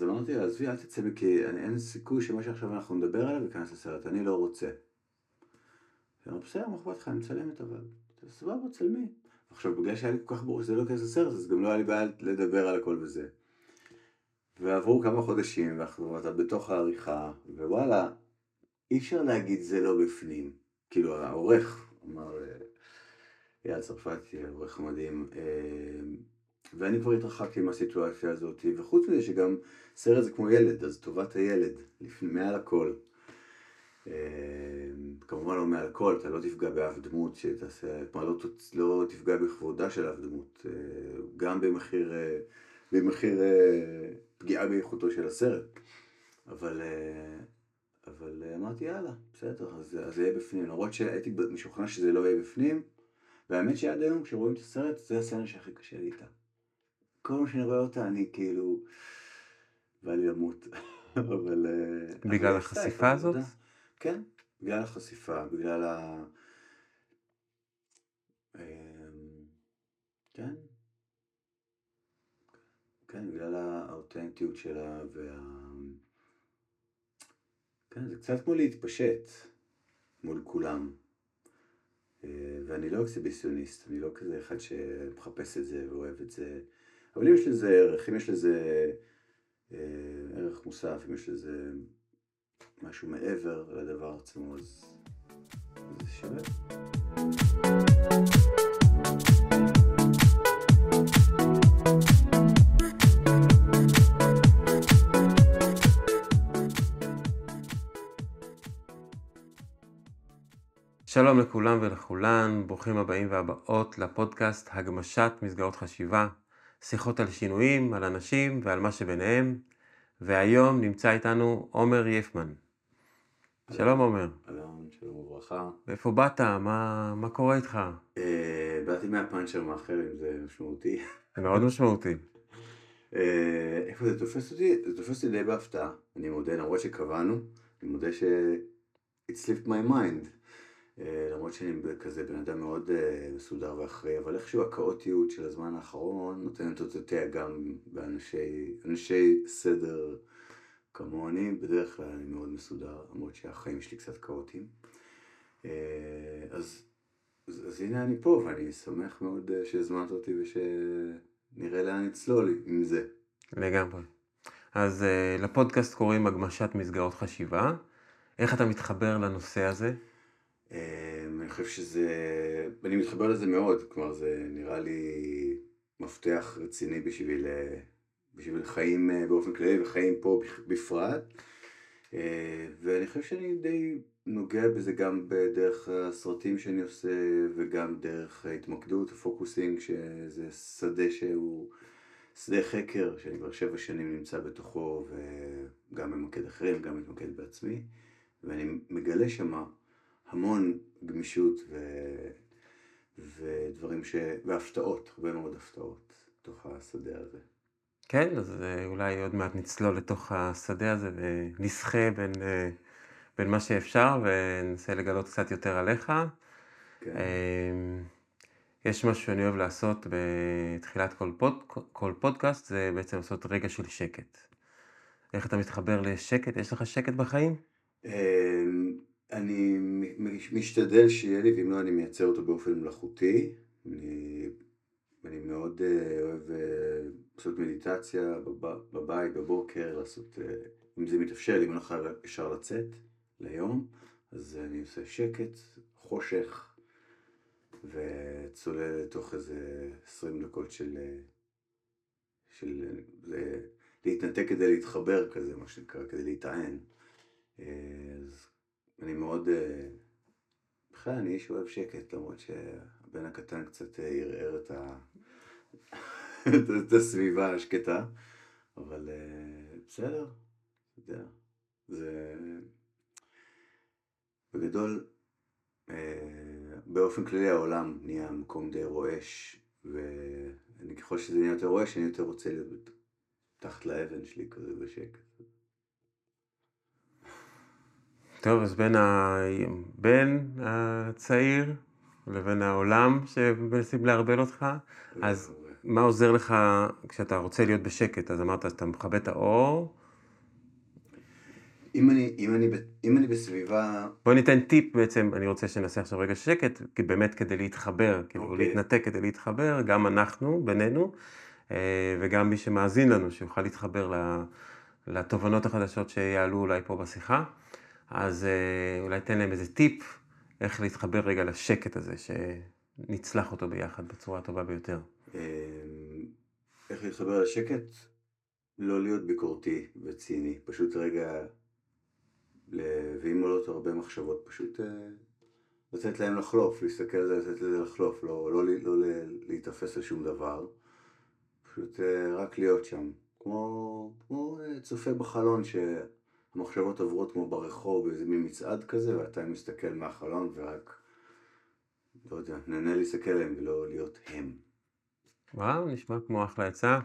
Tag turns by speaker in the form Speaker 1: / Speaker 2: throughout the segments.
Speaker 1: אז אמרתי לה, עזבי, אל תצא בי, כי אין סיכוי שמה שעכשיו אנחנו נדבר עליו ייכנס לסרט, אני לא רוצה. היא אמרה, בסדר, מה אכפת לך, אני מצלמת אבל. סבבה, צלמי. עכשיו, בגלל שהיה לי כל כך ברור שזה לא ייכנס לסרט, אז גם לא היה לי בעיה לדבר על הכל וזה. ועברו כמה חודשים, ואנחנו בתוך העריכה, ווואלה, אי אפשר להגיד זה לא בפנים. כאילו, העורך אמר, אייל צרפתי, עורך מדהים, אה, ואני כבר התרחקתי מהסיטואציה הזאת, וחוץ מזה שגם סרט זה כמו ילד, אז טובת הילד, לפני, מעל הכל. אה, כמובן לא מעל הכל, אתה לא תפגע באף דמות שתעשה, כלומר לא, לא תפגע בכבודה של אף דמות, גם במחיר, במחיר פגיעה באיכותו של הסרט. אבל, אבל אמרתי יאללה, בסדר, אז זה יהיה בפנים, למרות שהייתי משוכנע שזה לא יהיה בפנים, והאמת שעד היום כשרואים את הסרט זה הסצנה שהכי קשה לי איתה. כל פעם שאני רואה אותה אני כאילו, בא לי למות, אבל...
Speaker 2: בגלל החשיפה הזאת?
Speaker 1: כן, בגלל החשיפה, בגלל ה... אמ, כן, כן, בגלל האותנטיות שלה וה... כן, זה קצת כמו להתפשט מול כולם. אה, ואני לא אקסיביסיוניסט, אני לא כזה אחד שמחפש את זה ואוהב את זה. אבל אם יש לזה ערך, אם יש לזה אה, ערך מוסף, אם יש לזה משהו מעבר לדבר עצמו, אז זה שווה.
Speaker 2: שלום לכולם ולכולן, ברוכים הבאים והבאות לפודקאסט הגמשת מסגרות חשיבה, שיחות על שינויים, על אנשים ועל מה שביניהם, והיום נמצא איתנו עומר יפמן. שלום עומר.
Speaker 1: שלום, שלום וברכה.
Speaker 2: מאיפה באת? מה, מה קורה איתך?
Speaker 1: אה, באתי מהפאנצ'ר מאחר אם זה משמעותי.
Speaker 2: זה מאוד משמעותי.
Speaker 1: אה, איפה זה תופס אותי? זה תופס אותי די בהפתעה, אני מודה, למרות שקבענו, אני מודה ש... it slipped my mind. אה, למרות שאני כזה בן אדם מאוד אה, מסודר ואחראי, אבל איכשהו הכאוטיות של הזמן האחרון נותנת אותותיה גם באנשי סדר כמוני, בדרך כלל אני מאוד מסודר, למרות שהחיים שלי קצת כאוטיים. אה, אז, אז, אז הנה אני פה, ואני שמח מאוד שהזמנת אותי ושנראה לאן נצלול עם זה.
Speaker 2: לגמרי. אז לפודקאסט קוראים הגמשת מסגרות חשיבה. איך אתה מתחבר לנושא הזה?
Speaker 1: אמ, אני חושב שזה, אני מתחבר לזה מאוד, כלומר זה נראה לי מפתח רציני בשביל, אה, בשביל חיים אה, באופן כללי וחיים פה בפרט. אה, ואני חושב שאני די נוגע בזה גם בדרך הסרטים שאני עושה וגם דרך ההתמקדות, הפוקוסינג, שזה שדה שהוא שדה חקר שאני כבר שבע שנים נמצא בתוכו וגם ממקד אחרים, גם מתמקד בעצמי. ואני מגלה שמה המון גמישות ו... ודברים ש... והפתעות, הרבה מאוד הפתעות בתוך השדה הזה.
Speaker 2: כן, אז אה, אולי עוד מעט נצלול לתוך השדה הזה ונסחה בין, אה, בין מה שאפשר וננסה לגלות קצת יותר עליך. כן. אמ, יש משהו שאני אוהב לעשות בתחילת כל, פוד, כל פודקאסט, זה בעצם לעשות רגע של שקט. איך אתה מתחבר לשקט? יש לך שקט בחיים?
Speaker 1: אני משתדל שיהיה לי, ואם לא אני מייצר אותו באופן מלאכותי. אני, אני מאוד אה, אוהב אה, לעשות מדיטציה בבית, בבוקר, לעשות, אה, אם זה מתאפשר אם אני לא חייב ישר לצאת ליום, אז אני עושה שקט, חושך, וצולל לתוך איזה עשרים דקות של, של להתנתק כדי להתחבר כזה, מה שנקרא, כדי להיטען. אז אני מאוד, אה, בכלל אני איש אוהב שקט, למרות שהבן הקטן קצת אה, ערער את, ה... את הסביבה השקטה, אבל אה, בסדר, אתה יודע, זה בגדול, באופן כללי העולם נהיה מקום די רועש, ואני ככל שזה נהיה יותר רועש, אני יותר רוצה להיות תחת לאבן שלי כזה בשקט.
Speaker 2: טוב, אז בין הבן הצעיר לבין העולם שמנסים לערבל אותך, אז מה עוזר לך כשאתה רוצה להיות בשקט? אז אמרת, אתה מכבה את האור.
Speaker 1: אם אני, אם, אני, אם אני בסביבה...
Speaker 2: בוא ניתן טיפ בעצם, אני רוצה שנעשה עכשיו רגע שקט, כי באמת כדי להתחבר, כאילו okay.
Speaker 1: אוקיי.
Speaker 2: להתנתק כדי להתחבר, גם אנחנו, בינינו, אה, וגם מי שמאזין לנו, שיוכל להתחבר לתובנות החדשות שיעלו אולי פה בשיחה. אז אה, אולי תן להם איזה טיפ, איך להתחבר רגע לשקט הזה, שנצלח אותו ביחד בצורה הטובה ביותר.
Speaker 1: אמ, איך להתחבר לשקט? לא להיות ביקורתי וציני, פשוט רגע, ואם עולות הרבה מחשבות, פשוט אה, לתת להם לחלוף, להסתכל על זה, לתת לזה לחלוף, לא, לא, לא, לא להיתפס שום דבר, פשוט אה, רק להיות שם, כמו, כמו אה, צופה בחלון שהמחשבות עוברות כמו ברחוב, באיזה מין מצעד כזה, ואתה מסתכל מהחלון ורק, לא יודע, נהנה להסתכל עליהם ולא להיות הם.
Speaker 2: וואו, נשמע כמו אחלה עצה.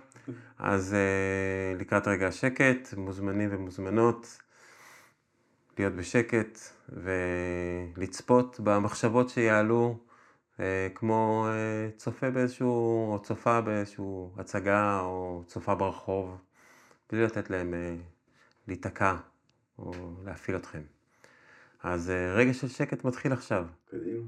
Speaker 2: אז uh, לקראת רגע השקט, מוזמנים ומוזמנות להיות בשקט ולצפות במחשבות שיעלו, uh, כמו uh, צופה באיזשהו, או צופה באיזשהו הצגה, או צופה ברחוב, בלי לתת להם להיתקע או להפעיל אתכם. אז uh, רגע של שקט מתחיל עכשיו.
Speaker 1: קדימה.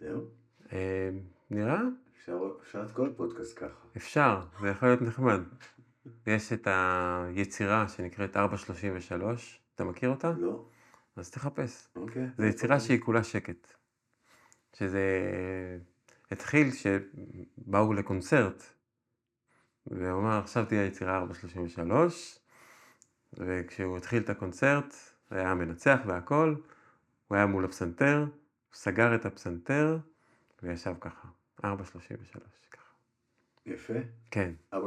Speaker 1: זהו?
Speaker 2: אה, נראה?
Speaker 1: אפשר את כל פודקאסט ככה.
Speaker 2: אפשר, זה יכול להיות נחמד. יש את היצירה שנקראת 433, אתה מכיר אותה?
Speaker 1: לא.
Speaker 2: אז תחפש.
Speaker 1: אוקיי.
Speaker 2: זו יצירה שהיא כולה שקט. שזה התחיל שבאו לקונצרט, והוא אמר עכשיו תהיה יצירה 433, וכשהוא התחיל את הקונצרט, היה מנצח והכל, הוא היה מול הפסנתר, סגר את הפסנתר וישב ככה, 4.33 ככה.
Speaker 1: יפה.
Speaker 2: כן.
Speaker 1: 4.33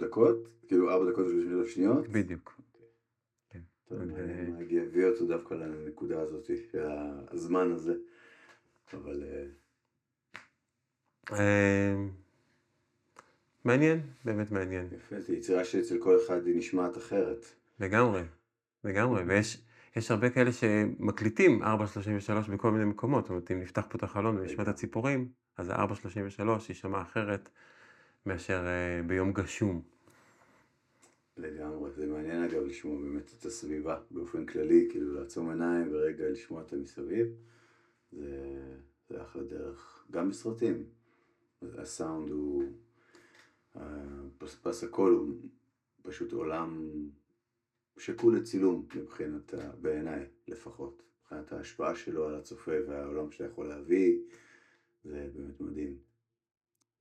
Speaker 1: דקות? כאילו 4 דקות ו-33 שניות?
Speaker 2: בדיוק.
Speaker 1: כן. טוב, מה הביא אותו דווקא לנקודה הזאת, הזמן הזה. אבל... אה,
Speaker 2: אה, מעניין, באמת מעניין.
Speaker 1: יפה, זו יצירה שאצל כל אחד היא נשמעת אחרת.
Speaker 2: לגמרי, לגמרי, ויש... יש הרבה כאלה שמקליטים 4.33 בכל מיני מקומות, זאת אומרת אם נפתח פה את החלון ונשמע את הציפורים, אז ה-4.33 יישמע אחרת מאשר uh, ביום גשום.
Speaker 1: לגמרי, זה מעניין אגב לשמוע באמת את הסביבה באופן כללי, כאילו לעצום עיניים ורגע לשמוע את המסביב, זה, זה אחלה דרך, גם בסרטים, הסאונד הוא, פס הקול הוא פשוט עולם שקול לצילום מבחינת, בעיניי לפחות, מבחינת ההשפעה שלו על הצופה והעולם שאתה יכול להביא, זה באמת מדהים.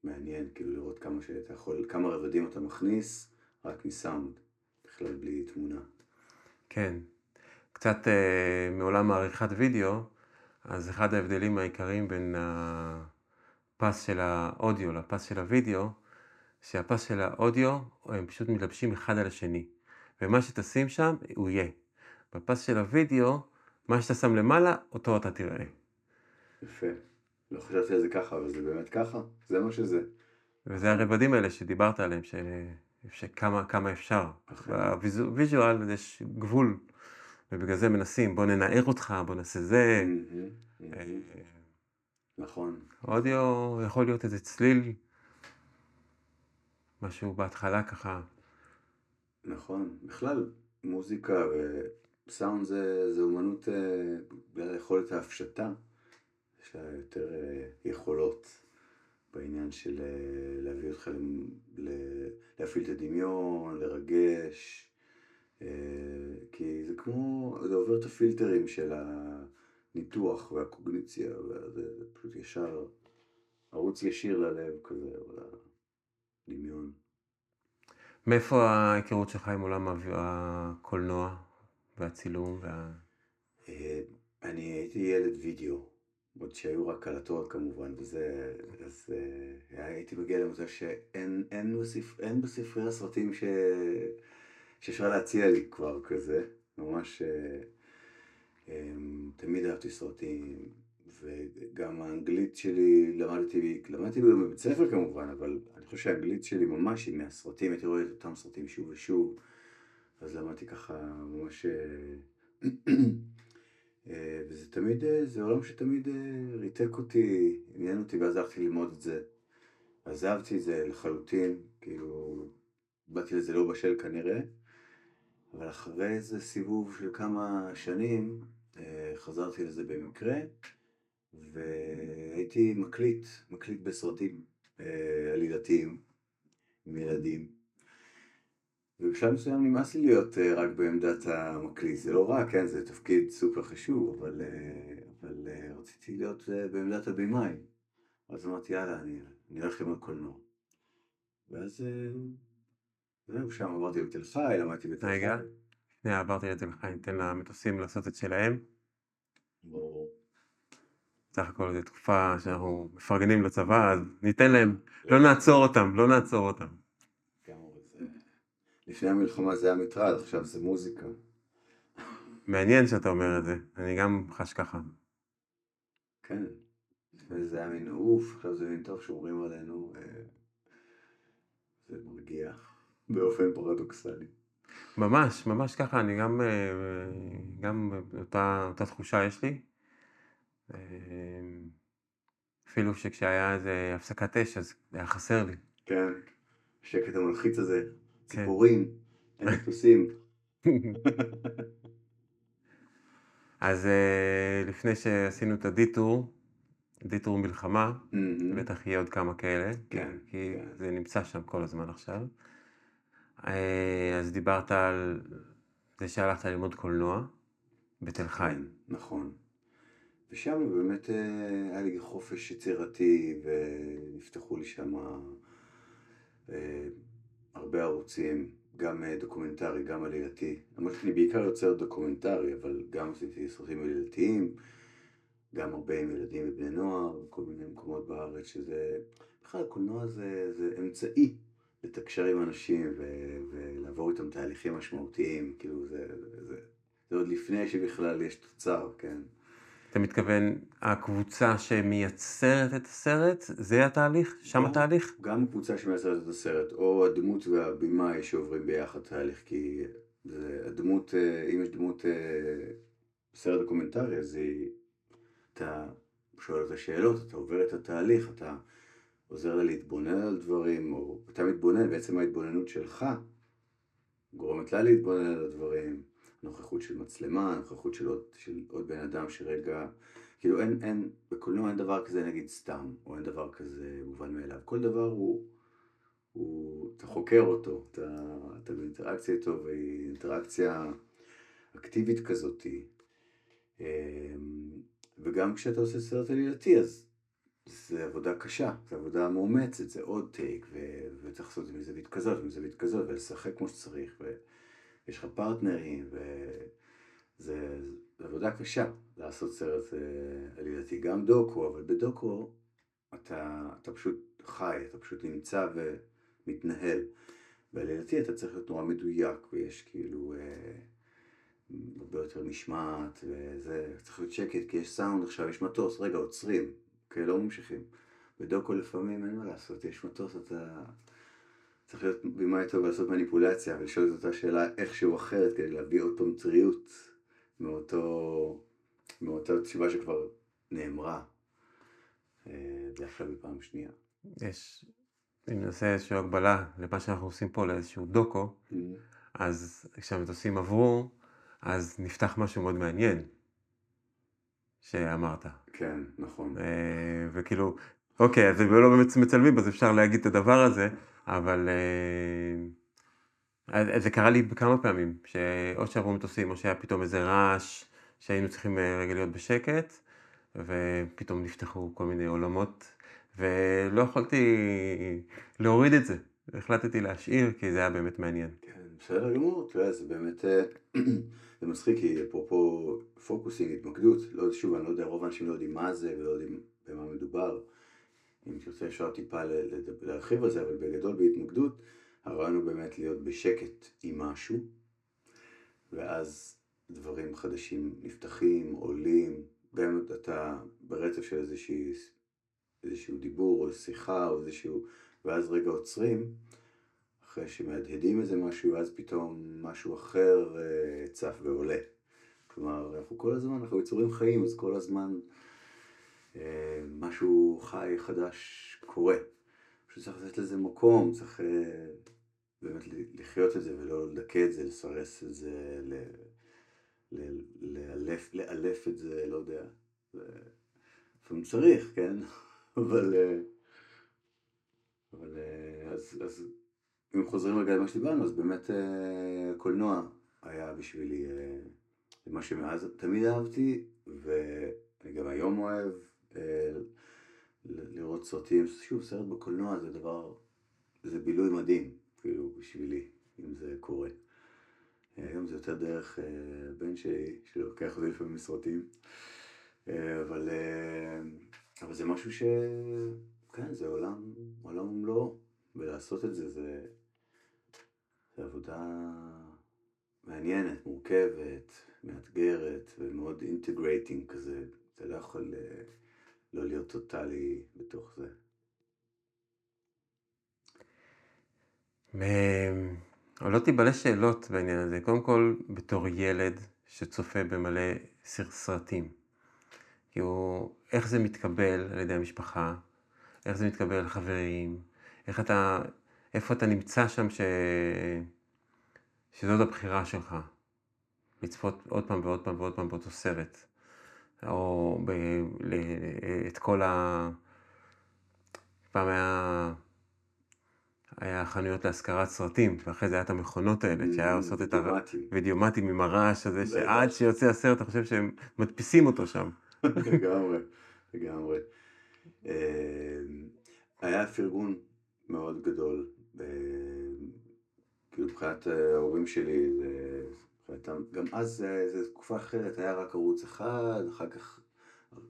Speaker 1: מעניין כאילו לראות כמה שאתה יכול, כמה רבדים אתה מכניס רק מסאונד, בכלל בלי תמונה.
Speaker 2: כן, קצת אה, מעולם העריכת וידאו, אז אחד ההבדלים העיקריים בין הפס של האודיו לפס של הוידאו, שהפס של האודיו, הם פשוט מתלבשים אחד על השני. ומה שתשים שם, הוא יהיה. בפס של הוידאו, מה שאתה שם למעלה, אותו אתה תראה.
Speaker 1: יפה. לא חשבתי על זה ככה, אבל זה באמת ככה, זה מה שזה.
Speaker 2: וזה הרבדים האלה שדיברת עליהם, ש... שכמה כמה אפשר. בוויז'ואל יש גבול, ובגלל זה מנסים, בוא ננער אותך, בוא נעשה זה. אה,
Speaker 1: נכון.
Speaker 2: אודיו יכול להיות איזה צליל, משהו בהתחלה ככה.
Speaker 1: נכון, בכלל מוזיקה וסאונד זה, זה אומנות אה, בגלל יכולת ההפשטה, יש לה יותר אה, יכולות בעניין של אה, להביא אותך, להפעיל את הדמיון, לרגש, כי זה כמו, זה עובר את הפילטרים של הניתוח והקוגניציה, וזה פשוט ישר, ערוץ ישיר ללב כזה, או לדמיון.
Speaker 2: מאיפה ההיכרות שלך עם עולם הקולנוע והצילום? וה...
Speaker 1: אה, אני הייתי ילד וידאו, עוד שהיו רק קלטות כמובן, וזה, אז uh, הייתי מגיע למצב שאין אין בספר, אין בספרי הסרטים ש... שאפשר להציע לי כבר כזה, ממש um, תמיד אהבתי סרטים, וגם האנגלית שלי, למדתי, למדתי בבית ספר כמובן, אבל אני חושב שהאנגלית שלי ממש היא מהסרטים, הייתי רואה את אותם סרטים שוב ושוב, אז למדתי ככה ממש... אה, אה, וזה תמיד, אה, זה עולם שתמיד ריתק אותי, עניין אותי, ואז הלכתי ללמוד את זה. עזבתי את זה לחלוטין, כאילו, באתי לזה לא בשל כנראה, אבל אחרי איזה סיבוב של כמה שנים, חזרתי לזה במקרה. והייתי מקליט, מקליט בסרטים אה, עלילתיים עם ילדים. ובשלב מסוים נמאס לי להיות אה, רק בעמדת המקליט, זה לא רק, כן, זה תפקיד סופר חשוב, אבל, אה, אבל אה, רציתי להיות אה, בעמדת הבמאי. אז אמרתי, יאללה, אני, אני אלך ללמוד קולנוע. ואז אה, זהו, שם עברתי בתל חי, למדתי בתל חי. רגע,
Speaker 2: שנייה, עברתי לתל חי, ניתן למטוסים לעשות את שלהם.
Speaker 1: ברור.
Speaker 2: סך הכל זו תקופה שאנחנו מפרגנים לצבא, אז ניתן להם, לא נעצור אותם, לא נעצור אותם.
Speaker 1: לפני המלחמה זה היה מטרד, עכשיו זה מוזיקה.
Speaker 2: מעניין שאתה אומר את זה, אני גם חש ככה.
Speaker 1: כן, זה היה מין אוף, עכשיו זה מין טוב שאומרים עלינו, אה, זה מרגיע באופן פרדוקסלי.
Speaker 2: ממש, ממש ככה, אני גם, אה, גם אותה, אותה תחושה יש לי. אמ, אפילו שכשהיה איזה הפסקת אש, אז היה חסר לי.
Speaker 1: כן, השקט המלחיץ הזה, כן. ציפורים, אין מטוסים.
Speaker 2: אז אה, לפני שעשינו את הדיטור, דיטור מלחמה, בטח יהיה עוד כמה כאלה, כן, כי כן. זה נמצא שם כל הזמן עכשיו. אה, אז דיברת על זה שהלכת ללמוד קולנוע בתל חי.
Speaker 1: נכון. ושם באמת אה, היה לי חופש יצירתי ונפתחו לי שם אה, הרבה ערוצים, גם אה, דוקומנטרי, גם עלילתי. למרות שאני בעיקר יוצר דוקומנטרי, אבל גם עשיתי סרטים עלילתיים, גם הרבה עם ילדים ובני נוער, כל מיני מקומות בארץ שזה... בכלל הקולנוע זה, זה אמצעי לתקשר עם אנשים ו- ולעבור איתם תהליכים משמעותיים, כאילו זה, זה, זה עוד לפני שבכלל יש תוצר, כן?
Speaker 2: אתה מתכוון, הקבוצה שמייצרת את הסרט, זה התהליך? שם גם, התהליך?
Speaker 1: גם הקבוצה שמייצרת את הסרט, או הדמות והבימאי שעוברים ביחד תהליך, כי זה הדמות, אה, אם יש דמות אה, סרט דוקומנטרי, אז היא, אתה שואל את השאלות, אתה עובר את התהליך, אתה עוזר לה להתבונן על דברים, או אתה מתבונן, בעצם ההתבוננות שלך גורמת לה להתבונן על הדברים. נוכחות של מצלמה, נוכחות של עוד, של עוד בן אדם שרגע, כאילו אין, אין, בקולנוע אין דבר כזה נגיד סתם, או אין דבר כזה מובן מאליו, כל דבר הוא, הוא, אתה חוקר אותו, אתה, אתה באינטראקציה איתו, והיא אינטראקציה אקטיבית כזאתי. אמ, וגם כשאתה עושה סרט עלילתי, אז זה עבודה קשה, זה עבודה מאומצת, זה עוד טייק, וצריך לעשות את זה מזווית כזאת, מזווית כזאת, ולשחק כמו שצריך. ו... יש לך פרטנרים, וזה עבודה קשה לעשות סרט אה, עלילתי, גם דוקו, אבל בדוקו אתה, אתה פשוט חי, אתה פשוט נמצא מתנהל. בעלילתי אתה צריך להיות נורא מדויק, ויש כאילו אה, הרבה יותר משמעת, וזה, צריך להיות שקט, כי יש סאונד עכשיו, יש מטוס, רגע, עוצרים, אוקיי, לא ממשיכים. בדוקו לפעמים אין מה לעשות, יש מטוס, אתה צריך להיות במאי טוב לעשות מניפולציה, ולשאול את אותה שאלה איכשהו אחרת, כדי להביא פעם טריות מאותו, מאותה תשובה שכבר נאמרה, אה, ועכשיו בפעם שנייה.
Speaker 2: יש, אם נעשה איזושהי הגבלה למה שאנחנו עושים פה לאיזשהו דוקו,
Speaker 1: Mm-hmm.
Speaker 2: אז כשהמטוסים עברו, אז נפתח משהו מאוד מעניין שאמרת.
Speaker 1: כן, נכון.
Speaker 2: אה, וכאילו, אוקיי, אז הם לא באמת מצלמים, אז אפשר להגיד את הדבר הזה, אבל אה, אז זה קרה לי בכמה פעמים, שאו שעברו מטוסים, או שהיה פתאום איזה רעש, שהיינו צריכים אה, רגע להיות בשקט, ופתאום נפתחו כל מיני עולמות, ולא יכולתי להוריד את זה. החלטתי להשאיר, כי זה היה באמת מעניין.
Speaker 1: כן, בסדר גמור, תראה, זה באמת, אה, זה מצחיק, כי אפרופו פוקוסינג, התמקדות, לא, שוב, אני לא יודע, רוב האנשים לא יודעים מה זה ולא יודעים במה מדובר. אם תרצה אפשר טיפה להרחיב על זה, אבל בגדול בהתמקדות, הרעיון הוא באמת להיות בשקט עם משהו, ואז דברים חדשים נפתחים, עולים, גם אם אתה ברצף של איזושהי, איזשהו דיבור או שיחה או איזשהו, ואז רגע עוצרים, אחרי שמהדהדים איזה משהו, אז פתאום משהו אחר אה, צף ועולה. כלומר, אנחנו כל הזמן, אנחנו יצורים חיים, אז כל הזמן משהו חי, חדש, קורה. פשוט צריך לתת לזה מקום, צריך אה, באמת לחיות את זה ולא לדכא את זה, לסרס את זה, ל- לאלף, לאלף את זה, לא יודע. לפעמים צריך, כן? אבל... אה, אבל אה, אז, אז אם חוזרים רגע למה שדיברנו, אז באמת הקולנוע היה בשבילי מה שמאז תמיד אהבתי, ואני גם היום אוהב לראות סרטים. שוב, סרט בקולנוע זה דבר, זה בילוי מדהים, כאילו, בשבילי, אם זה קורה. אה, היום זה יותר דרך אה, בן שלי, שלוקח אותי לפעמים מסרטים. אה, אבל, אה, אבל זה משהו ש... כן, זה עולם, עולם ומלואו, ולעשות את זה, זה, זה עבודה מעניינת, מורכבת, מאתגרת, ומאוד integrating כזה. אתה לא יכול אה, לא להיות טוטאלי בתוך זה.
Speaker 2: עולות לי מלא שאלות בעניין הזה. קודם כל, בתור ילד שצופה במלא סר- סרטים, כאילו, איך זה מתקבל על ידי המשפחה? איך זה מתקבל על חברים? איך אתה, איפה אתה נמצא שם ש... שזאת הבחירה שלך? לצפות עוד פעם ועוד פעם ועוד פעם באותו סרט. או ב... ל... את כל ה... פעם היה... היה חנויות להשכרת סרטים, ואחרי זה היה את המכונות האלה, שהיה עושות את הר...
Speaker 1: וידאומטים.
Speaker 2: וידאומטים עם הרעש הזה. שעד שיוצא הסרט אתה חושב שהם מדפיסים אותו שם.
Speaker 1: לגמרי, לגמרי. אה, היה פרגון מאוד גדול, אה, כאילו מבחינת אה, ההורים שלי, זה- מבחינתם, גם אז זו תקופה אחרת, היה רק ערוץ אחד, אחר כך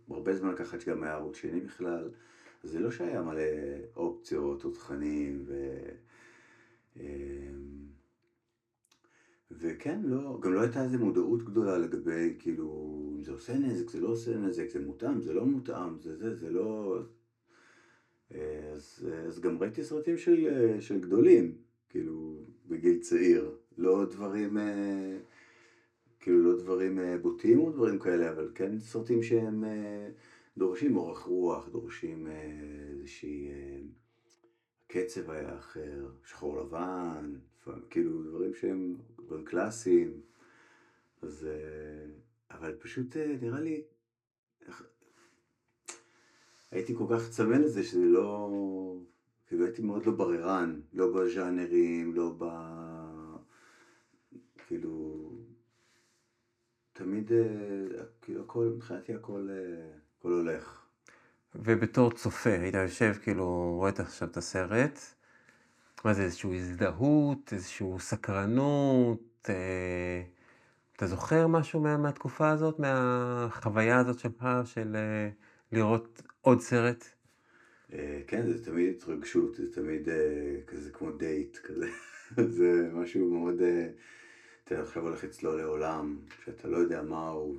Speaker 1: הרבה זמן לקח עד שגם היה ערוץ שני בכלל, זה לא שהיה מלא אופציות או תכנים, ו... אה, וכן, לא, גם לא הייתה איזו מודעות גדולה לגבי, כאילו, אם זה עושה נזק, זה לא עושה נזק, זה מותאם, זה לא מותאם, זה זה, זה לא... אז, אז גם ראיתי סרטים של, של גדולים, כאילו, בגיל צעיר. לא דברים, אה, כאילו, לא דברים אה, בוטים או דברים כאלה, אבל כן סרטים שהם אה, דורשים אורך רוח, דורשים אה, איזושהי... הקצב היה אחר, שחור לבן, כאילו דברים שהם דברים קלאסיים, אז... אבל פשוט אה, נראה לי... הייתי כל כך צמא לזה שזה לא... כאילו הייתי מאוד לא בררן, לא בז'אנרים, לא ב... כאילו... תמיד, כאילו הכל, מבחינתי הכל, אה, הכל הולך.
Speaker 2: ובתור צופה, היית יושב, כאילו, רואה את- עכשיו את הסרט, מה זה, איזושהי הזדהות, איזושהי סקרנות, אה, אתה זוכר משהו מה, מהתקופה הזאת, מהחוויה הזאת שלך, של אה, לראות עוד סרט?
Speaker 1: אה, כן, זה תמיד התרגשות, זה תמיד אה, כזה כמו דייט כזה. זה משהו מאוד... אה, אתה עכשיו הולך לצלול לעולם שאתה לא יודע מהו,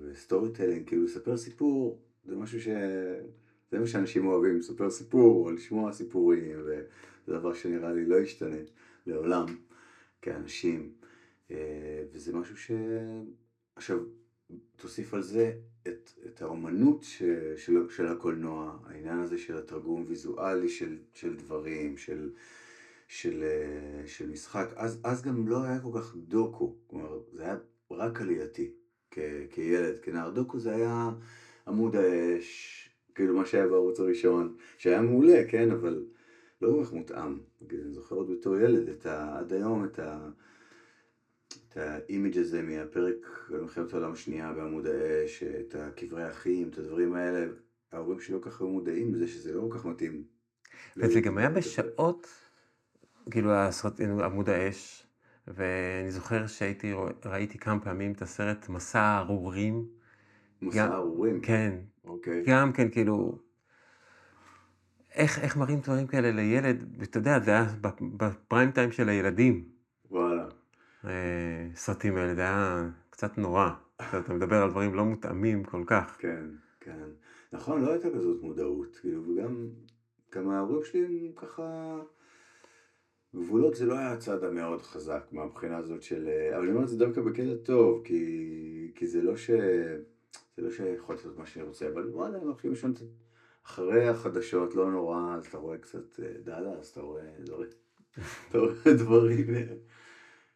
Speaker 1: ו storytelling, כאילו לספר סיפור, זה משהו ש... זה מה שאנשים אוהבים, לספר סיפור, או לשמוע סיפורים, וזה דבר שנראה לי לא ישתנה לעולם כאנשים, וזה משהו ש... עכשיו, תוסיף על זה את, את האומנות ש, של, של הקולנוע, העניין הזה של התרגום ויזואלי של, של דברים, של, של, של משחק, אז, אז גם לא היה כל כך דוקו, כלומר זה היה רק עלילתי כ, כילד, כנער דוקו זה היה עמוד האש, כאילו מה שהיה בערוץ הראשון, שהיה מעולה, כן, אבל לא כל כך מותאם, אני זוכר עוד בתור ילד, את ה, עד היום את ה... את ה image הזה מהפרק על מלחמת העולם השנייה בעמוד האש, את הקברי אחים, את הדברים האלה, ההורים שלי לא כל כך היו מודעים לזה שזה לא כל כך מתאים.
Speaker 2: וזה גם היה בשעות, כאילו הסרט, עמוד האש, ואני זוכר שהייתי, ראיתי כמה פעמים את הסרט מסע הארורים.
Speaker 1: מסע הארורים?
Speaker 2: כן.
Speaker 1: אוקיי.
Speaker 2: גם כן, כאילו, איך, איך מראים דברים כאלה לילד, ואתה יודע, זה היה בפריים טיים של הילדים.
Speaker 1: וואלה.
Speaker 2: הסרטים האלה, זה היה קצת נורא. אתה מדבר על דברים לא מותאמים כל כך.
Speaker 1: כן, כן. נכון, לא הייתה כזאת מודעות, כאילו, וגם, גם ההורים שלי הם ככה... גבולות זה לא היה הצד המאוד חזק מהבחינה הזאת של... אבל אני אומר את זה דווקא בקטע טוב, כי, כי זה לא ש... זה לא שיכולתי לעשות מה שאני רוצה, אבל וואלה, הם הולכים לישון אחרי החדשות, לא נורא, אז אתה רואה קצת אה, דאלה, אז אתה רואה אתה רואה דברים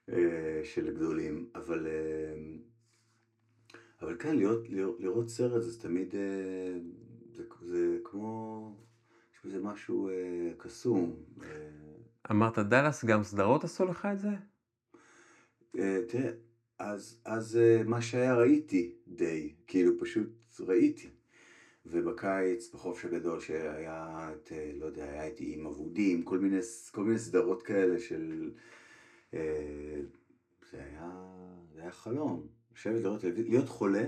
Speaker 1: אה, של גדולים, אבל, אה, אבל כן, להיות, לראות, לראות סרט זה תמיד, אה, זה, זה כמו, יש בזה משהו קסום.
Speaker 2: אמרת דאלאס, גם סדרות עשו לך את זה?
Speaker 1: תראה, אז, אז מה שהיה ראיתי די, כאילו פשוט ראיתי. ובקיץ, בחופש הגדול שהיה את, לא יודע, היה איתי עם אבודים, כל מיני, כל מיני סדרות כאלה של... אה, זה היה, זה היה חלום. לשבת לראות להיות חולה,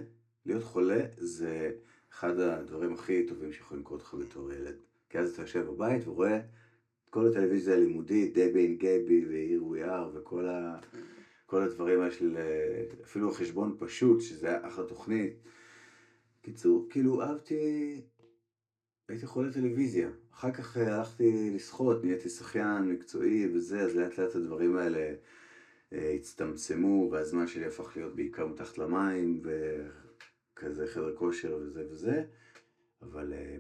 Speaker 1: להיות חולה זה אחד הדברים הכי טובים שיכולים לקרות לך בתור ילד. כי אז אתה יושב בבית ורואה כל הטלוויזיה הלימודית, דבי אין גבי ועיר וויאר וכל ה, כל הדברים האלה של אפילו חשבון פשוט, שזה היה אחלה תוכנית. קיצור, כאילו אהבתי, הייתי חולה טלוויזיה. אחר כך אה, הלכתי לשחות, נהייתי שחיין מקצועי וזה, אז לאט לאט הדברים האלה אה, הצטמצמו, והזמן שלי הפך להיות בעיקר מתחת למים, וכזה חדר כושר וזה וזה, אבל אה,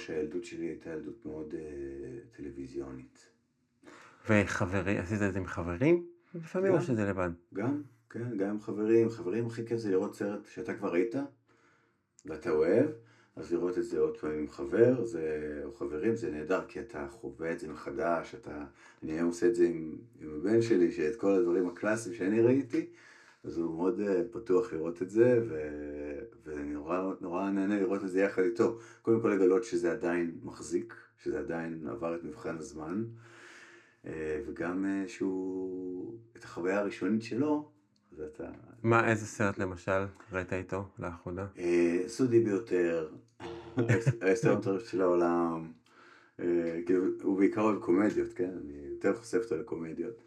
Speaker 1: שהילדות שלי הייתה ילדות מאוד טלוויזיונית.
Speaker 2: וחברים, עשית את זה עם חברים? לפעמים או שזה לבד?
Speaker 1: גם, כן, גם עם חברים. חברים הכי כיף זה לראות סרט שאתה כבר ראית, ואתה אוהב. אז לראות את זה עוד פעם עם חבר, זה, או חברים, זה נהדר, כי אתה חווה את זה מחדש, אתה, אני היום עושה את זה עם, עם הבן שלי, שאת כל הדברים הקלאסיים שאני ראיתי, אז הוא מאוד uh, פתוח לראות את זה, ו, ואני נורא, נורא נהנה לראות את זה יחד איתו. קודם כל לגלות שזה עדיין מחזיק, שזה עדיין עבר את מבחן הזמן, uh, וגם uh, שהוא, את החוויה הראשונית שלו,
Speaker 2: אתה... מה, איזה סרט למשל ראית איתו לאחרונה?
Speaker 1: סודי ביותר, ההיסטוריה של העולם, אה, כאילו, הוא בעיקר אוהב קומדיות, כן? אני יותר חושף אותו לקומדיות.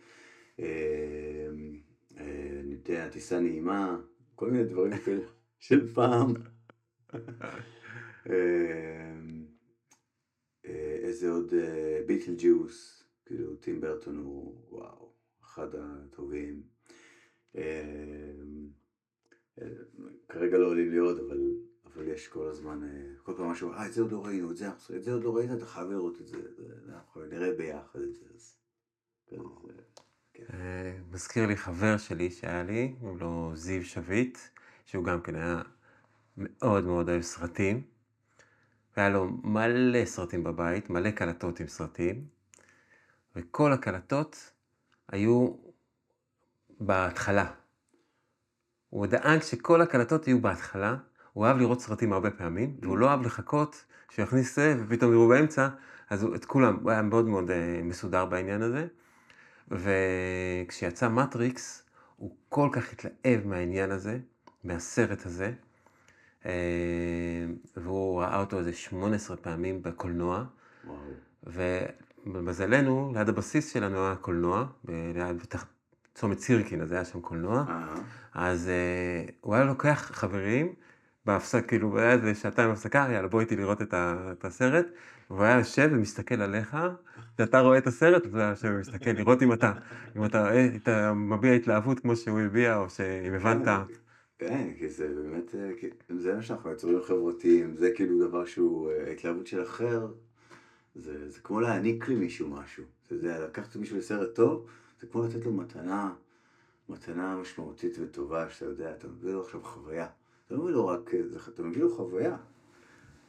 Speaker 1: אה, אה, אני יודע, טיסה נעימה, כל מיני דברים של פעם. איזה עוד ביטל ג'וס, כאילו טים ברטון הוא וואו, אחד הטובים. כרגע לא עולים לי עוד, אבל אבל יש כל הזמן, אה, כל פעם משהו, אה, את זה עוד לא ראינו, את זה, את זה עוד לא ראית, אתה חייב לראות את זה, אנחנו נראה ביחד את זה, אז...
Speaker 2: אה, מזכיר לי חבר שלי שהיה לי, קוראים לו זיו שביט, שהוא גם כן היה מאוד מאוד אוהב סרטים. והיה לו מלא סרטים בבית, מלא קלטות עם סרטים, וכל הקלטות היו בהתחלה. הוא דאג שכל הקלטות יהיו בהתחלה, הוא אהב לראות סרטים הרבה פעמים, והוא לא אהב לחכות שיכניס זה, ופתאום יראו באמצע, אז הוא, את כולם, הוא היה מאוד מאוד uh, מסודר בעניין הזה. וכשיצא מטריקס, הוא כל כך התלהב מהעניין הזה, מהסרט הזה, והוא ראה אותו איזה 18 פעמים בקולנוע.
Speaker 1: וואו.
Speaker 2: ובמזלנו, ליד הבסיס שלנו היה קולנוע, ליד צומת סירקין, אז היה שם קולנוע.
Speaker 1: אה,
Speaker 2: אז uh, הוא היה לוקח חברים, בהפסק, כאילו, היה איזה שעתיים הפסקה, יאללה, בוא איתי לראות את, ה, את הסרט. והוא היה יושב ומסתכל עליך, כשאתה רואה את הסרט, אז הוא היה יושב ומסתכל, לראות אם אתה, אם אתה, אה, אתה מביע התלהבות כמו שהוא הביע, או שאם הבנת.
Speaker 1: כן, כי זה באמת, אה, זה מה שאנחנו יצורים חברתיים, זה כאילו דבר שהוא, אה, ההתלהבות של אחר, זה, זה כמו להעניק למישהו משהו. זה, זה לקחת מישהו לסרט טוב, זה כמו לתת לו מתנה, מתנה משמעותית וטובה, שאתה יודע, אתה מביא לו עכשיו חוויה. אתה מביא לו רק, אתה מביא לו חוויה.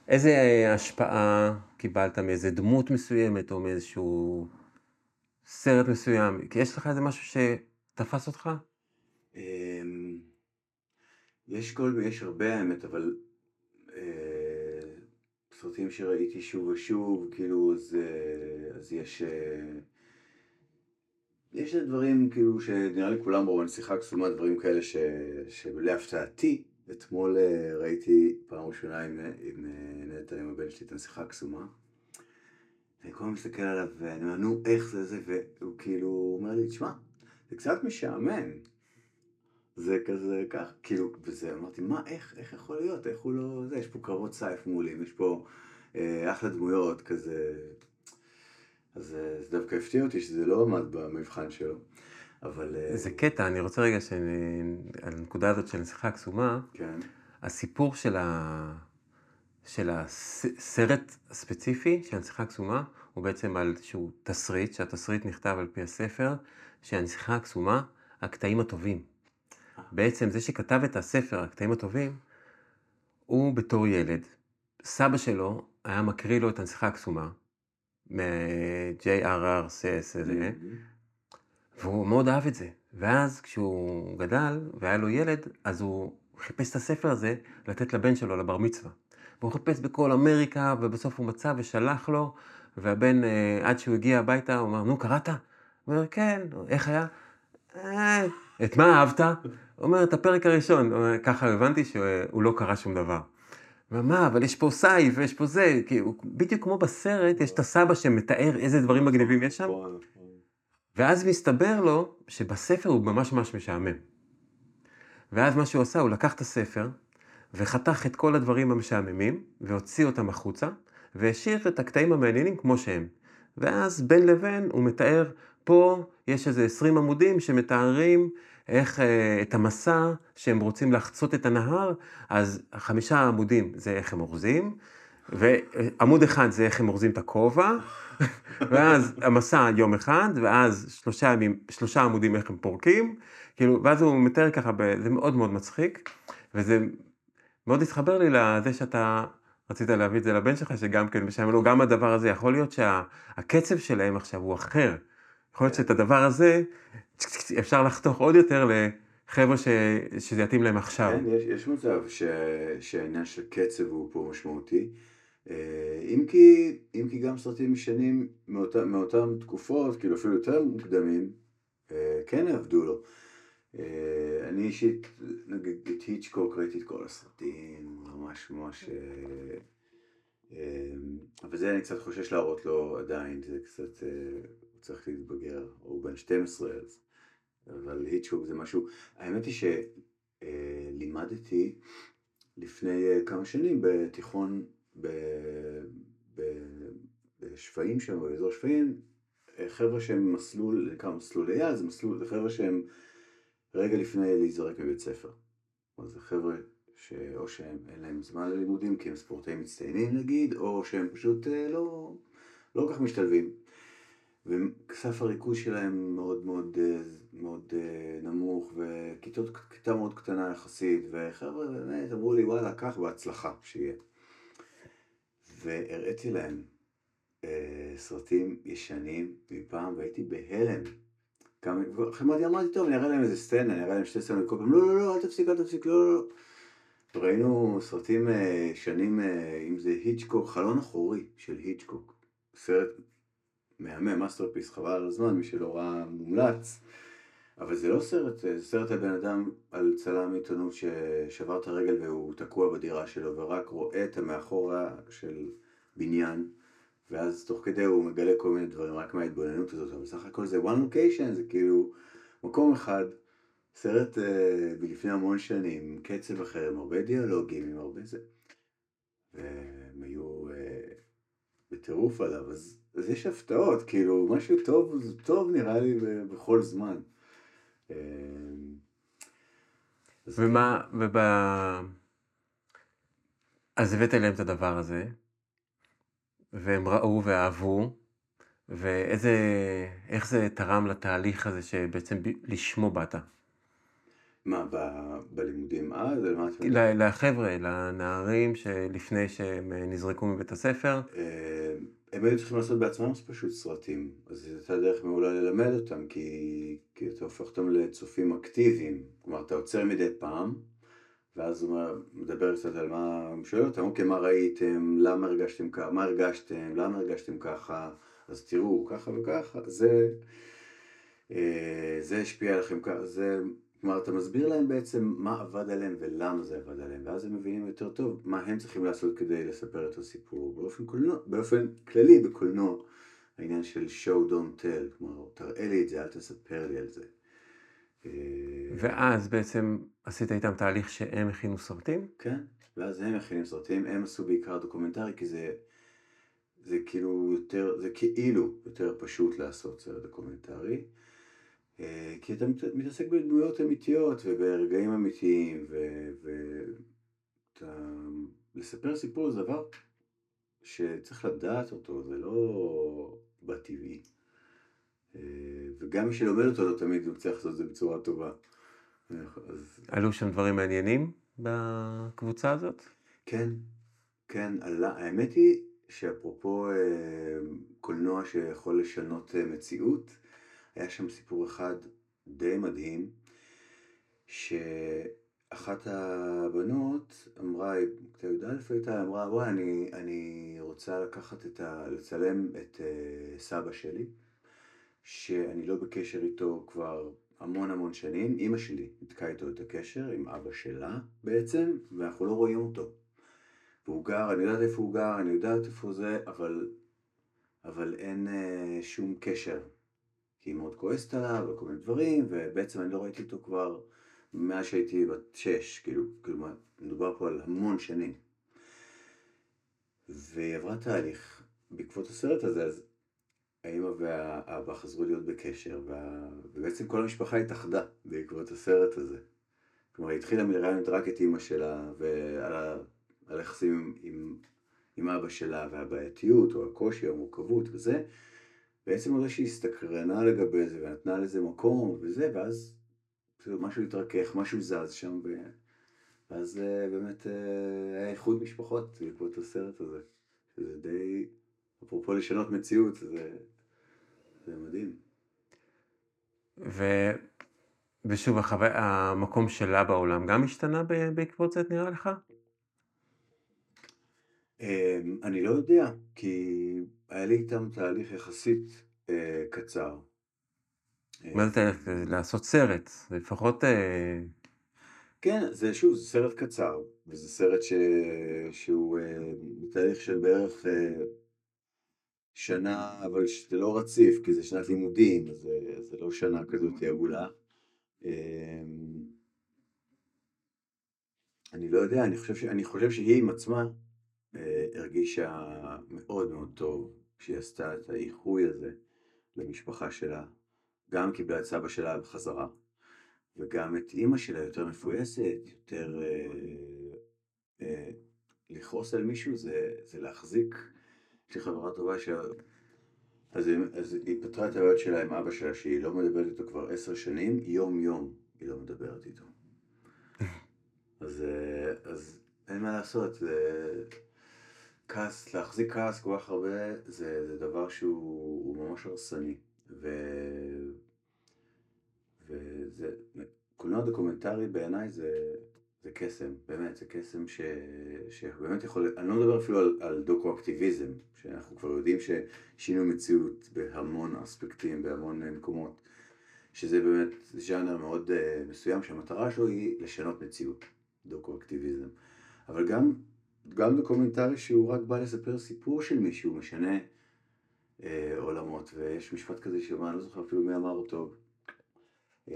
Speaker 2: איזה השפעה קיבלת מאיזה דמות מסוימת, או מאיזשהו סרט מסוים? כי יש לך איזה משהו שתפס אותך?
Speaker 1: אמ, יש כל, יש הרבה האמת, אבל אה, סרטים שראיתי שוב ושוב, כאילו, אז, אה, אז יש... אה, יש דברים כאילו שנראה לי כולם רואים, שיחה קסומה, דברים כאלה ש, שלהפתעתי, אתמול אה, ראיתי פעם ראשונה עם, עם אה, נטע, עם הבן שלי, את הנסיכה הקסומה. ואני כל הזמן מסתכל עליו, ואני אומר, נו, איך זה זה, והוא כאילו אומר לי, תשמע, זה קצת משעמם. זה כזה כך, כאילו, וזה, אמרתי, מה, איך, איך יכול להיות, איך הוא לא, זה, יש פה קרבות סייף מעולים, יש פה אה, אחלה דמויות, כזה, אז אה, זה דווקא הפתיע אותי שזה לא עמד במבחן שלו, אבל... אה,
Speaker 2: זה קטע, אני רוצה רגע, שנ... על הנקודה הזאת של נסיכה הקסומה,
Speaker 1: כן,
Speaker 2: הסיפור של, ה... של הסרט הספציפי של הנסיכה הקסומה, הוא בעצם על איזשהו תסריט, שהתסריט נכתב על פי הספר, שהנסיכה הקסומה, הקטעים הטובים. בעצם זה שכתב את הספר, הקטעים הטובים, הוא בתור ילד, סבא שלו היה מקריא לו את הנסיכה הקסומה, מ-J.R.R. והוא מאוד אהב את זה. ואז כשהוא גדל והיה לו ילד, אז הוא חיפש את הספר הזה לתת לבן שלו לבר מצווה. והוא חיפש בכל אמריקה, ובסוף הוא מצא ושלח לו, והבן, אה, עד שהוא הגיע הביתה, הוא אמר, נו, קראת? הוא אומר, כן, איך היה? "אה, את מה אהבת? הוא אומר, את הפרק הראשון. הוא אומר, ככה הבנתי שהוא לא קרא שום דבר. הוא אומר, מה, אבל יש פה סייף ויש פה זה, כי הוא, בדיוק כמו בסרט, יש את הסבא שמתאר איזה דברים מגניבים יש שם,
Speaker 1: נכון, נכון.
Speaker 2: ואז מסתבר לו שבספר הוא ממש ממש משעמם. ואז מה שהוא עשה, הוא לקח את הספר, וחתך את כל הדברים המשעממים, והוציא אותם החוצה, והשאיר את הקטעים המעניינים כמו שהם. ואז בין לבין הוא מתאר, פה יש איזה 20 עמודים שמתארים איך אה, את המסע שהם רוצים לחצות את הנהר, אז חמישה עמודים זה איך הם אורזים, ועמוד אחד זה איך הם אורזים את הכובע, ואז המסע יום אחד, ואז שלושה, ימים, שלושה עמודים איך הם פורקים, כאילו, ואז הוא מתאר ככה, ב- זה מאוד מאוד מצחיק, וזה מאוד התחבר לי לזה שאתה רצית להביא את זה לבן שלך, שגם כן משעמם לו, גם הדבר הזה, יכול להיות שהקצב שלהם עכשיו הוא אחר. יכול להיות. שאת הדבר הזה, אפשר לחתוך עוד יותר לחבר'ה ש... שזה יתאים להם עכשיו.
Speaker 1: כן, יש, יש מצב שהעניין של קצב הוא פה משמעותי. אה, אם כי, אם כי גם סרטים ישנים מאותה, מאותן תקופות, כאילו אפילו יותר מוקדמים, אה, כן עבדו לו. אה, אני אישית, נגיד את היצ'קוק ראיתי את כל הסרטים, ממש ממש... אבל זה אני קצת חושש להראות לו עדיין, זה קצת, הוא צריך להתבגר, הוא בן 12 אז. אבל היצ'קוק זה משהו, האמת היא שלימדתי לפני כמה שנים בתיכון בשפיים שם, באזור שפיים, אה, חבר'ה שהם מסלול, נקרא מסלול ליד, זה מסלול, זה חבר'ה שהם רגע לפני להיזרק מבית ספר. אז זה חבר'ה שאו שהם אין להם זמן ללימודים כי הם ספורטאים מצטיינים נגיד, או שהם פשוט אה, לא, לא כל כך משתלבים. וסף הריכוז שלהם מאוד מאוד, אה, מאוד נמוך, וכיתות, כיתה מאוד קטנה יחסית, וחבר'ה באמת אמרו לי וואלה, קח בהצלחה, שיהיה. והראיתי להם אה, סרטים ישנים מפעם, והייתי בהלם. כמה, אמרתי, אמרתי, טוב, אני אראה להם איזה סצנה, אני אראה להם שתי סצנות, כל פעם, לא, לא, לא, אל תפסיק, אל תפסיק, לא, לא, לא. ראינו סרטים אה, שנים, אה, אם זה היצ'קוק, חלון אחורי של היצ'קוק. סרט מהמם, masterpiece, חבל על הזמן, מי שלא ראה מומלץ. אבל זה לא סרט, זה סרט על בן אדם, על צלם עיתונות ששבר את הרגל והוא תקוע בדירה שלו ורק רואה את המאחורה של בניין ואז תוך כדי הוא מגלה כל מיני דברים רק מההתבוננות הזאת, אבל בסך הכל זה one location, זה כאילו מקום אחד, סרט אה, מלפני המון שנים, עם קצב אחר, עם הרבה דיאלוגים, עם הרבה זה. והם היו אה, בטירוף עליו, אז, אז יש הפתעות, כאילו משהו טוב, טוב נראה לי בכל זמן. אה,
Speaker 2: ומה, וב... אז הבאת אליהם את הדבר הזה, והם ראו ואהבו, ואיזה, איך זה תרם לתהליך הזה שבעצם לשמו באת?
Speaker 1: מה, ב, בלימודים אז?
Speaker 2: לחבר'ה, לנערים שלפני שהם נזרקו מבית הספר.
Speaker 1: אה, הם היו צריכים לעשות בעצמם פשוט סרטים, אז זו הייתה דרך מעולה ללמד אותם, כי, כי אתה הופך אותם לצופים אקטיביים. כלומר, אתה עוצר מדי פעם, ואז הוא מדבר קצת על מה, הוא שואל אותם, אוקיי, מה ראיתם, למה הרגשתם ככה, מה הרגשתם, למה הרגשתם ככה, אז תראו, ככה וככה, זה, אה, זה השפיע עליכם ככה, זה, כלומר, אתה מסביר להם בעצם מה עבד עליהם ולמה זה עבד עליהם, ואז הם מבינים יותר טוב מה הם צריכים לעשות כדי לספר את הסיפור. באופן, קולנוע, באופן כללי בקולנוע, העניין של show don't tell, כלומר, תראה לי את זה, אל תספר לי על זה.
Speaker 2: אה, ואז בעצם עשית איתם תהליך שהם הכינו סרטים?
Speaker 1: כן, ואז הם הכינו סרטים, הם עשו בעיקר דוקומנטרי, כי זה, זה כאילו יותר, זה כאילו יותר פשוט לעשות סרט דוקומנטרי. אה, כי אתה מתעסק בדמויות אמיתיות וברגעים אמיתיים, ולספר סיפור זה דבר שצריך לדעת אותו, זה לא בטבעי. אה, וגם מי שלומד אותו לא תמיד הוא צריך לעשות את זה בצורה טובה.
Speaker 2: אז... עלו שם דברים מעניינים בקבוצה הזאת?
Speaker 1: כן, כן, עלה. האמת היא שאפרופו אה, קולנוע שיכול לשנות מציאות, היה שם סיפור אחד די מדהים, שאחת הבנות אמרה, בכיתה י"א הייתה, אמרה, וואי, אני, אני רוצה לקחת את ה... לצלם את uh, סבא שלי, שאני לא בקשר איתו כבר המון המון שנים. אימא שלי נתקעה איתו את הקשר, עם אבא שלה בעצם, ואנחנו לא רואים אותו. והוא גר, אני יודעת איפה הוא גר, אני יודעת איפה זה, אבל, אבל אין uh, שום קשר. כי היא מאוד כועסת עליו וכל מיני דברים, ובעצם אני לא ראיתי אותו כבר מאז שהייתי בת שש, כאילו, כאילו, מדובר פה על המון שנים. והיא עברה תהליך בעקבות הסרט הזה, אז האמא והאבא חזרו להיות בקשר, וה... ובעצם כל המשפחה התאחדה בעקבות הסרט הזה. כלומר, היא התחילה מלראיינות רק את אימא שלה, ועל היחסים עם, עם, עם אבא שלה, והבעייתיות, או הקושי, או המורכבות וזה, בעצם על זה שהיא הסתקרנה לגבי זה, ונתנה לזה מקום וזה, ואז משהו התרכך, משהו זז שם, ו... ואז אה, באמת אה, היה איחוד משפחות בעקבות הסרט הזה. שזה די, אפרופו לשנות מציאות, זה, זה מדהים.
Speaker 2: ו... ושוב, החו... המקום שלה בעולם גם השתנה בעקבות זה, נראה לך?
Speaker 1: אמ, אני לא יודע, כי היה לי איתם תהליך יחסית אה, קצר.
Speaker 2: מה זה תהליך? לעשות סרט, לפחות... אה...
Speaker 1: כן, זה שוב, זה סרט קצר, וזה סרט ש... שהוא אה, בתהליך של בערך אה, שנה, אבל זה לא רציף, כי זה שנת לימודים, אז זה, זה לא שנה כזאת עגולה. אה, אני לא יודע, אני חושב, ש... אני חושב שהיא עם עצמה אה, הרגישה מאוד מאוד טוב כשהיא עשתה את האיחוי הזה למשפחה שלה. גם קיבלה את סבא שלה בחזרה, וגם את אימא שלה יותר מפויסת, יותר... אה, אה, לכעוס על מישהו זה, זה להחזיק. יש לי חברה טובה ש... אז, אז היא פתרה את הבעיות שלה עם אבא שלה, שהיא לא מדברת איתו כבר עשר שנים, יום יום היא לא מדברת איתו. אז, אה, אז אין מה לעשות, זה... כעס, להחזיק כעס כל כך הרבה, זה, זה דבר שהוא ממש הרסני. ו... וזה, קולנוע דוקומנטרי בעיניי זה, זה קסם, באמת, זה קסם ש, שבאמת יכול, אני לא מדבר אפילו על, על דוקו-אקטיביזם, שאנחנו כבר יודעים ששינו מציאות בהמון אספקטים, בהמון מקומות. שזה באמת ז'אנר מאוד uh, מסוים שהמטרה שלו היא לשנות מציאות, דוקו-אקטיביזם. אבל גם, גם דוקומנטרי שהוא רק בא לספר סיפור של מישהו, משנה uh, עולמות, ויש משפט כזה שאומר, אני לא זוכר אפילו מי אמר אותו, uh,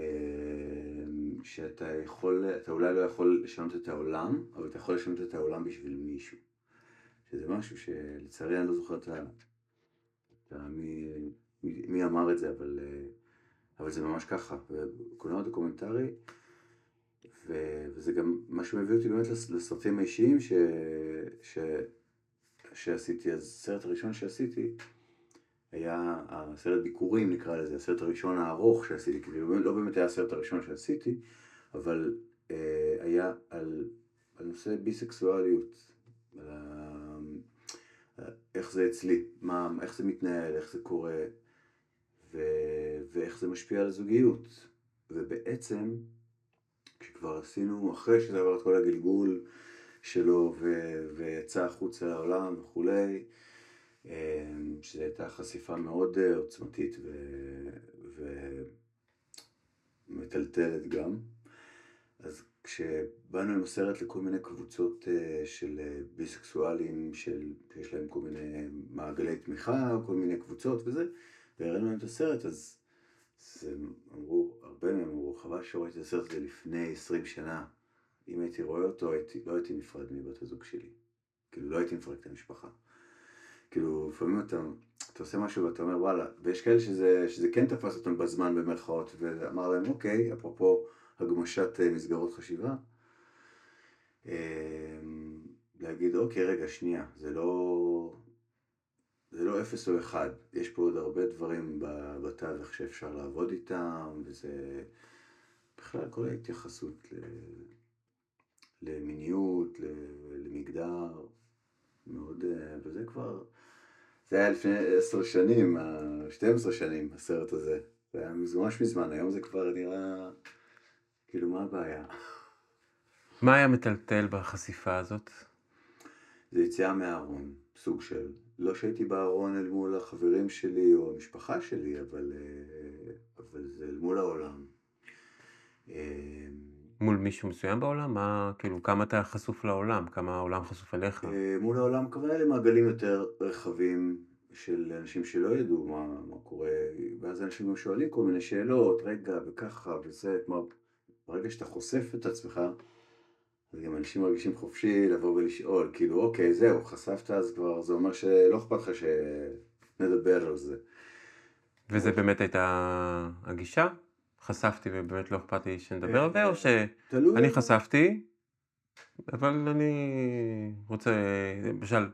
Speaker 1: שאתה יכול, אתה אולי לא יכול לשנות את העולם, אבל אתה יכול לשנות את העולם בשביל מישהו. שזה משהו שלצערי אני לא זוכר את ה... מי, מי, מי אמר את זה, אבל... Uh, אבל זה ממש ככה, קולנוע דוקומנטרי, וזה גם מה שמביא אותי באמת לסרטים האישיים ש... ש... שעשיתי, אז הסרט הראשון שעשיתי היה הסרט ביקורים נקרא לזה, הסרט הראשון הארוך שעשיתי, כאילו לא באמת היה הסרט הראשון שעשיתי, אבל אה, היה על, על נושא ביסקסואליות, על איך זה אצלי, מה, איך זה מתנהל, איך זה קורה, ו... ואיך זה משפיע על הזוגיות. ובעצם, כשכבר עשינו, אחרי שזה עבר את כל הגלגול שלו ו... ויצא החוצה לעולם וכולי, אמ, שזו הייתה חשיפה מאוד אה, עוצמתית ו... ומטלטלת גם. אז כשבאנו עם הסרט לכל מיני קבוצות אה, של אה, ביסקסואלים, של... שיש להם כל מיני מעגלי תמיכה, כל מיני קבוצות וזה, והראינו להם את הסרט, אז הם אמרו, הרבה מהם אמרו, חבל שראיתי את הסרט הזה לפני 20 שנה. אם הייתי רואה אותו, הייתי, לא הייתי נפרד מבת הזוג שלי. כאילו, לא הייתי מפרק את המשפחה. כאילו, לפעמים אתה, אתה עושה משהו ואתה אומר, וואלה, ויש כאלה שזה, שזה כן תפס אותם בזמן במרכאות, ואמר להם, אוקיי, אפרופו הגמשת אה, מסגרות חשיבה, אמ, להגיד, אוקיי, רגע, שנייה, זה לא, זה לא אפס או אחד, יש פה עוד הרבה דברים בתווך שאפשר לעבוד איתם, וזה בכלל כל ההתייחסות ל... למיניות, למגדר, מאוד, וזה כבר, זה היה לפני עשר שנים, שתים עשרה שנים, הסרט הזה, זה היה ממש מזמן, היום זה כבר נראה, כאילו מה הבעיה?
Speaker 2: מה היה מטלטל בחשיפה הזאת?
Speaker 1: זה יציאה מהארון, סוג של. לא שהייתי בארון אל מול החברים שלי או המשפחה שלי, אבל, אה, אבל זה אל מול העולם.
Speaker 2: אה, מול מישהו מסוים בעולם? מה, כאילו, כמה אתה חשוף לעולם? כמה העולם חשוף אליך?
Speaker 1: אה, מול העולם, כמובן אלה מעגלים יותר רחבים של אנשים שלא ידעו מה, מה קורה, ואז אנשים גם שואלים כל מיני שאלות, רגע, וככה, וזה, כלומר, ברגע שאתה חושף את עצמך, אז גם אנשים מרגישים חופשי לבוא ולשאול, כאילו, אוקיי, זהו, חשפת אז כבר, זה אומר שלא אכפת לך שנדבר על זה.
Speaker 2: וזה באמת הייתה הגישה? חשפתי ובאמת לא אכפת לי שנדבר על זה, או שאני חשפתי, אבל אני רוצה, למשל,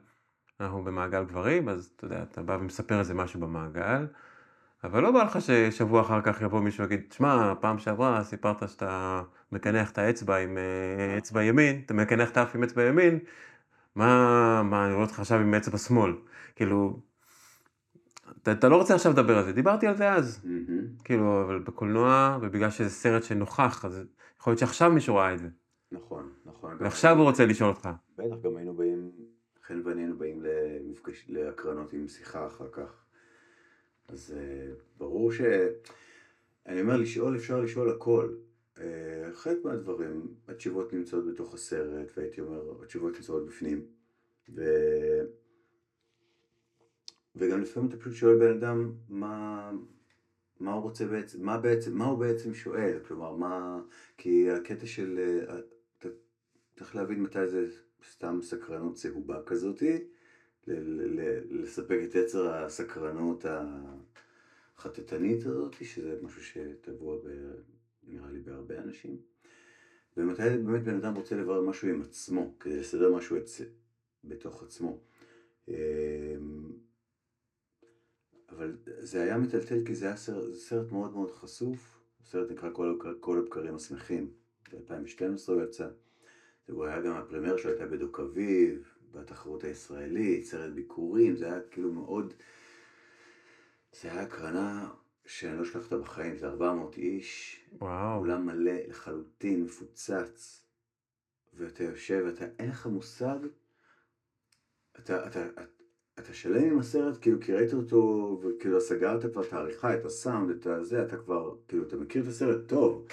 Speaker 2: אנחנו במעגל גברים, אז אתה יודע, אתה בא ומספר איזה משהו במעגל, אבל לא בא לך ששבוע אחר כך יבוא מישהו ויגיד, שמע, פעם שעברה סיפרת שאתה מקנח את האצבע עם אה, אצבע ימין, אתה מקנח את האף עם אצבע ימין, מה, מה, אני רואה אותך עכשיו עם אצבע שמאל. כאילו, אתה, אתה לא רוצה עכשיו לדבר על זה, דיברתי על זה אז. Mm-hmm. כאילו, אבל בקולנוע, ובגלל שזה סרט שנוכח, אז יכול להיות שעכשיו מישהו ראה את זה.
Speaker 1: נכון, נכון.
Speaker 2: ועכשיו הוא רוצה לשאול אותך.
Speaker 1: בטח, גם היינו באים, חן ואני היינו באים למפגש, להקרנות עם שיחה אחר כך. אז uh, ברור ש... אני אומר, לשאול אפשר לשאול הכל. Uh, חלק מהדברים, התשובות נמצאות בתוך הסרט, והייתי אומר, התשובות נמצאות בפנים. ו... וגם לפעמים אתה פשוט שואל בן אדם מה, מה הוא רוצה בעצם, מה בעצם, מה הוא בעצם שואל, כלומר, מה, כי הקטע של, אה, אתה צריך להבין מתי זה סתם סקרנות צהובה כזאתי, לספק את יצר הסקרנות החטטנית הזאת, שזה משהו שטבוע נראה לי בהרבה אנשים. ומתי באמת בן אדם רוצה לברר משהו עם עצמו, כדי לסדר משהו את, בתוך עצמו. אמ, אבל זה היה מטלטל כי זה היה סרט, זה סרט מאוד מאוד חשוף, הסרט נקרא כל, כל הבקרים השמחים, ב-2012 הוא יצא. זה היה גם הפרמייר שלו הייתה בדוק אביב, בתחרות הישראלית, סרט ביקורים, זה היה כאילו מאוד... זה היה הקרנה שאני לא אשכח אותה בחיים, זה 400 איש,
Speaker 2: וואו.
Speaker 1: אולם מלא לחלוטין, מפוצץ, ואתה יושב, ואתה, אין לך מושג, אתה, אתה, אתה, אתה שלם עם הסרט, כאילו, כי ראית אותו, וכאילו סגרת כבר את העריכה, את הסאונד, את הזה, אתה כבר, כאילו, אתה מכיר את הסרט טוב,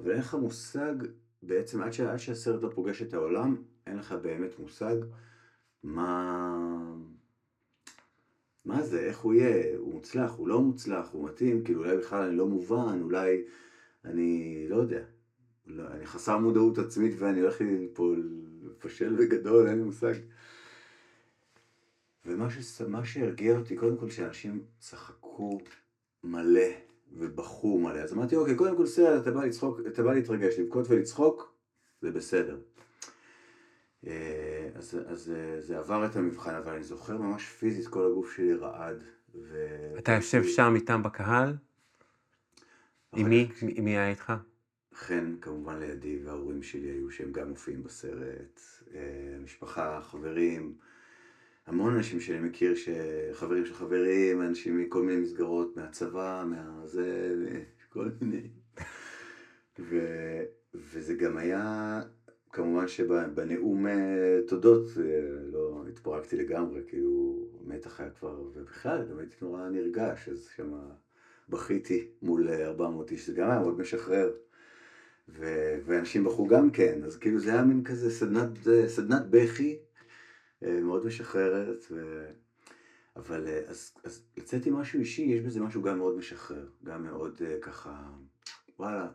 Speaker 1: אבל אין לך מושג, בעצם, עד, ש, עד שהסרט לא פוגש את העולם, אין לך באמת מושג מה... מה זה, איך הוא יהיה, הוא מוצלח, הוא לא מוצלח, הוא מתאים, כאילו אולי בכלל אני לא מובן, אולי אני לא יודע, לא, אני חסר מודעות עצמית ואני הולך פה לפשל בגדול, אין לי מושג. ומה. שהרגיע אותי, קודם כל שאנשים צחקו מלא ובכו מלא. אז אמרתי, אוקיי, קודם כל סרט, אתה בא לצחוק, אתה בא להתרגש, לבכות ולצחוק, זה בסדר. אה, אז, אז אה, זה עבר את המבחן, אבל אני זוכר ממש פיזית, כל הגוף שלי רעד. ו...
Speaker 2: אתה יושב שם איתם בקהל? עם מי? מי היה איתך?
Speaker 1: חן כמובן לידי וההורים שלי היו שהם גם מופיעים בסרט, אה, משפחה, חברים, המון אנשים שאני מכיר, חברים של חברים, אנשים מכל מיני מסגרות, מהצבא, מהזה, כל מיני. ו, וזה גם היה, כמובן שבנאום אה, תודות אה, לא התפורקתי לגמרי, כאילו מתח היה כבר, ובכלל גם הייתי נורא נרגש, אז שמה בכיתי מול 400 איש, זה גם היה מאוד משחרר. ו- ואנשים בחרו גם כן, אז כאילו זה היה מין כזה סדנת, סדנת בכי אה, מאוד משחררת, ו... אבל אה, אז, אז לצאת עם משהו אישי, יש בזה משהו גם מאוד משחרר, גם מאוד ככה, וואלה,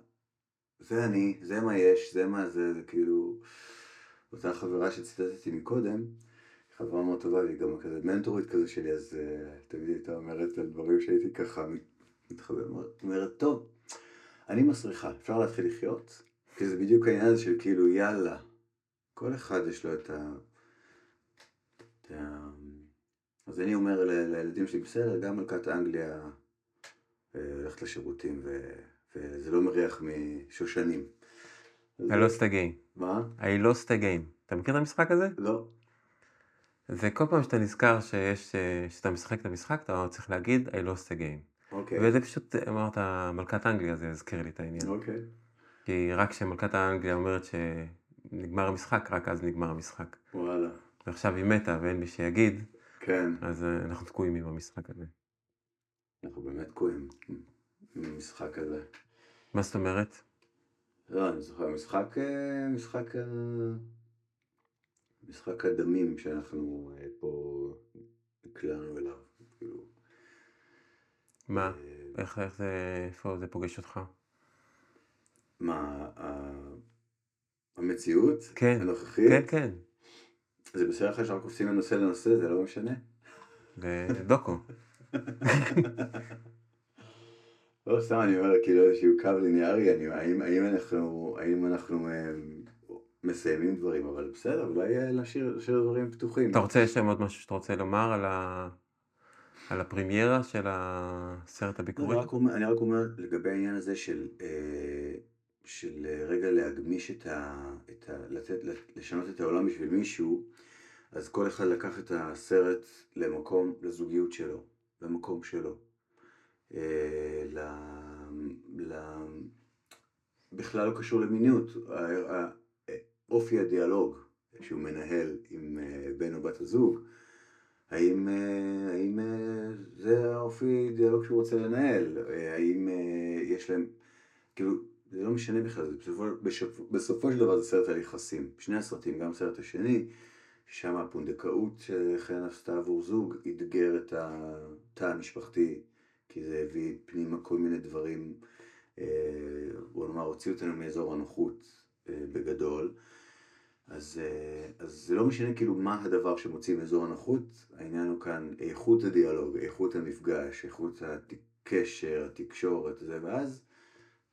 Speaker 1: זה אני, זה מה יש, זה מה זה, זה כאילו, אותה חברה שציטטתי מקודם, חברה מאוד טובה, והיא גם כזה מנטורית כזה שלי, אז uh, תמיד הייתה אומרת על דברים שהייתי ככה מתחבר, אומרת, טוב, אני מסריחה, אפשר להתחיל לחיות? כי זה בדיוק העניין הזה של כאילו, יאללה, כל אחד יש לו את ה... את ה... אז אני אומר לילדים שלי, בסדר, גם מלכת אנגליה אה, הולכת לשירותים, ו... וזה לא מריח משושנים.
Speaker 2: I lost the game.
Speaker 1: מה?
Speaker 2: I lost the game. אתה מכיר את המשחק הזה?
Speaker 1: לא.
Speaker 2: זה כל פעם שאתה נזכר שיש, אה, שאתה משחק את המשחק, אתה צריך להגיד I lost the game.
Speaker 1: אוקיי.
Speaker 2: וזה פשוט, אמרת, מלכת אנגליה, זה הזכיר לי את העניין.
Speaker 1: אוקיי.
Speaker 2: כי רק כשמלכת האנגליה אומרת שנגמר המשחק, רק אז נגמר המשחק.
Speaker 1: וואלה.
Speaker 2: ועכשיו היא מתה ואין מי שיגיד,
Speaker 1: כן.
Speaker 2: אז אה, אנחנו תקועים עם המשחק הזה.
Speaker 1: אנחנו באמת תקועים עם המשחק הזה.
Speaker 2: מה זאת אומרת?
Speaker 1: לא, אני זוכר, משחק, אה, משחק, אה, משחק הדמים שאנחנו פה נקלענו אליו, כאילו.
Speaker 2: מה? איך, איך זה, איפה זה פוגש אותך?
Speaker 1: מה, המציאות?
Speaker 2: כן.
Speaker 1: הנוכחית?
Speaker 2: כן, כן.
Speaker 1: זה בסדר לך שאנחנו קופצים מנושא לנושא, זה לא משנה?
Speaker 2: זה דוקו.
Speaker 1: לא, סתם אני אומר, כאילו איזשהו קו ליניארי, אני, האם, האם אנחנו, האם אנחנו אה, מסיימים דברים, אבל בסדר, אולי אה, להשאיר, להשאיר דברים פתוחים.
Speaker 2: אתה רוצה, יש שם עוד משהו שאתה רוצה לומר על, ה... על הפרימיירה של הסרט הביקורי?
Speaker 1: אני רק אומר, אני רק אומר לגבי העניין הזה של, אה, של רגע להגמיש את ה... את ה לתת, לשנות את העולם בשביל מישהו, אז כל אחד לקח את הסרט למקום, לזוגיות שלו, למקום שלו. אה, ל... ל... בכלל לא קשור למיניות, אופי הדיאלוג שהוא מנהל עם אה, בן או בת הזוג, האם, אה, האם זה האופי דיאלוג שהוא רוצה לנהל, האם יש להם, כאילו, זה לא משנה בכלל, בסופו, בסופו, בסופו של דבר זה סרט על יחסים, שני הסרטים, גם הסרט השני, שם הפונדקאות שחן עשתה עבור זוג, אתגר את התא המשפחתי כי זה הביא פנימה כל מיני דברים, אה, בוא נאמר, הוציא אותנו מאזור הנוחות אה, בגדול. אז, אה, אז זה לא משנה כאילו מה הדבר שמוציא מאזור הנוחות, העניין הוא כאן איכות הדיאלוג, איכות המפגש, איכות הקשר, התקשורת, זה, ואז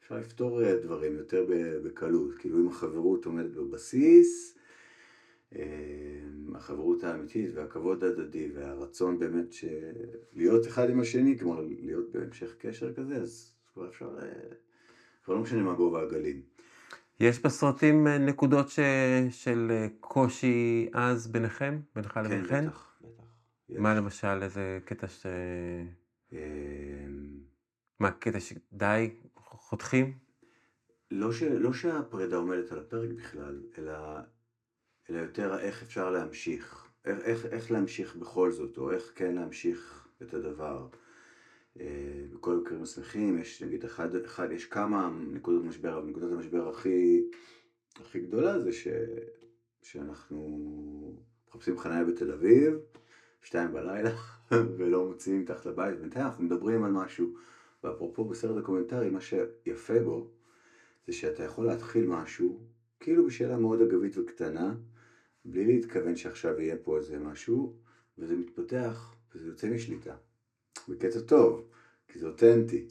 Speaker 1: אפשר לפתור דברים יותר בקלות, כאילו אם החברות עומדת בבסיס, החברות האמיתית והכבוד ההדדי והרצון באמת להיות אחד עם השני, כמו להיות בהמשך קשר כזה, אז כבר אפשר, אה, כבר לא משנה מה גובה הגלים.
Speaker 2: יש בסרטים אה, נקודות ש... של אה, קושי עז ביניכם? בינך
Speaker 1: כן,
Speaker 2: לבינכם?
Speaker 1: כן, בטח, בטח.
Speaker 2: מה למשל, איזה קטע ש... מה, קטע שדי חותכים?
Speaker 1: לא, ש... לא שהפרידה עומדת על הפרק בכלל, אלא אלא יותר איך אפשר להמשיך, איך, איך, איך להמשיך בכל זאת, או איך כן להמשיך את הדבר. אה, בכל המקרים השמחים, יש נגיד אחד, אחד, יש כמה נקודות משבר, אבל נקודת המשבר הכי, הכי גדולה זה ש, שאנחנו מחפשים חניה בתל אביב, שתיים בלילה, ולא מוצאים מתחת לבית, בינתיים אנחנו מדברים על משהו, ואפרופו בסרט דוקומנטרי, מה שיפה בו, זה שאתה יכול להתחיל משהו, כאילו בשאלה מאוד אגבית וקטנה, בלי להתכוון שעכשיו יהיה פה איזה משהו, וזה מתפתח, וזה יוצא משליטה. בקטע טוב, כי זה אותנטי,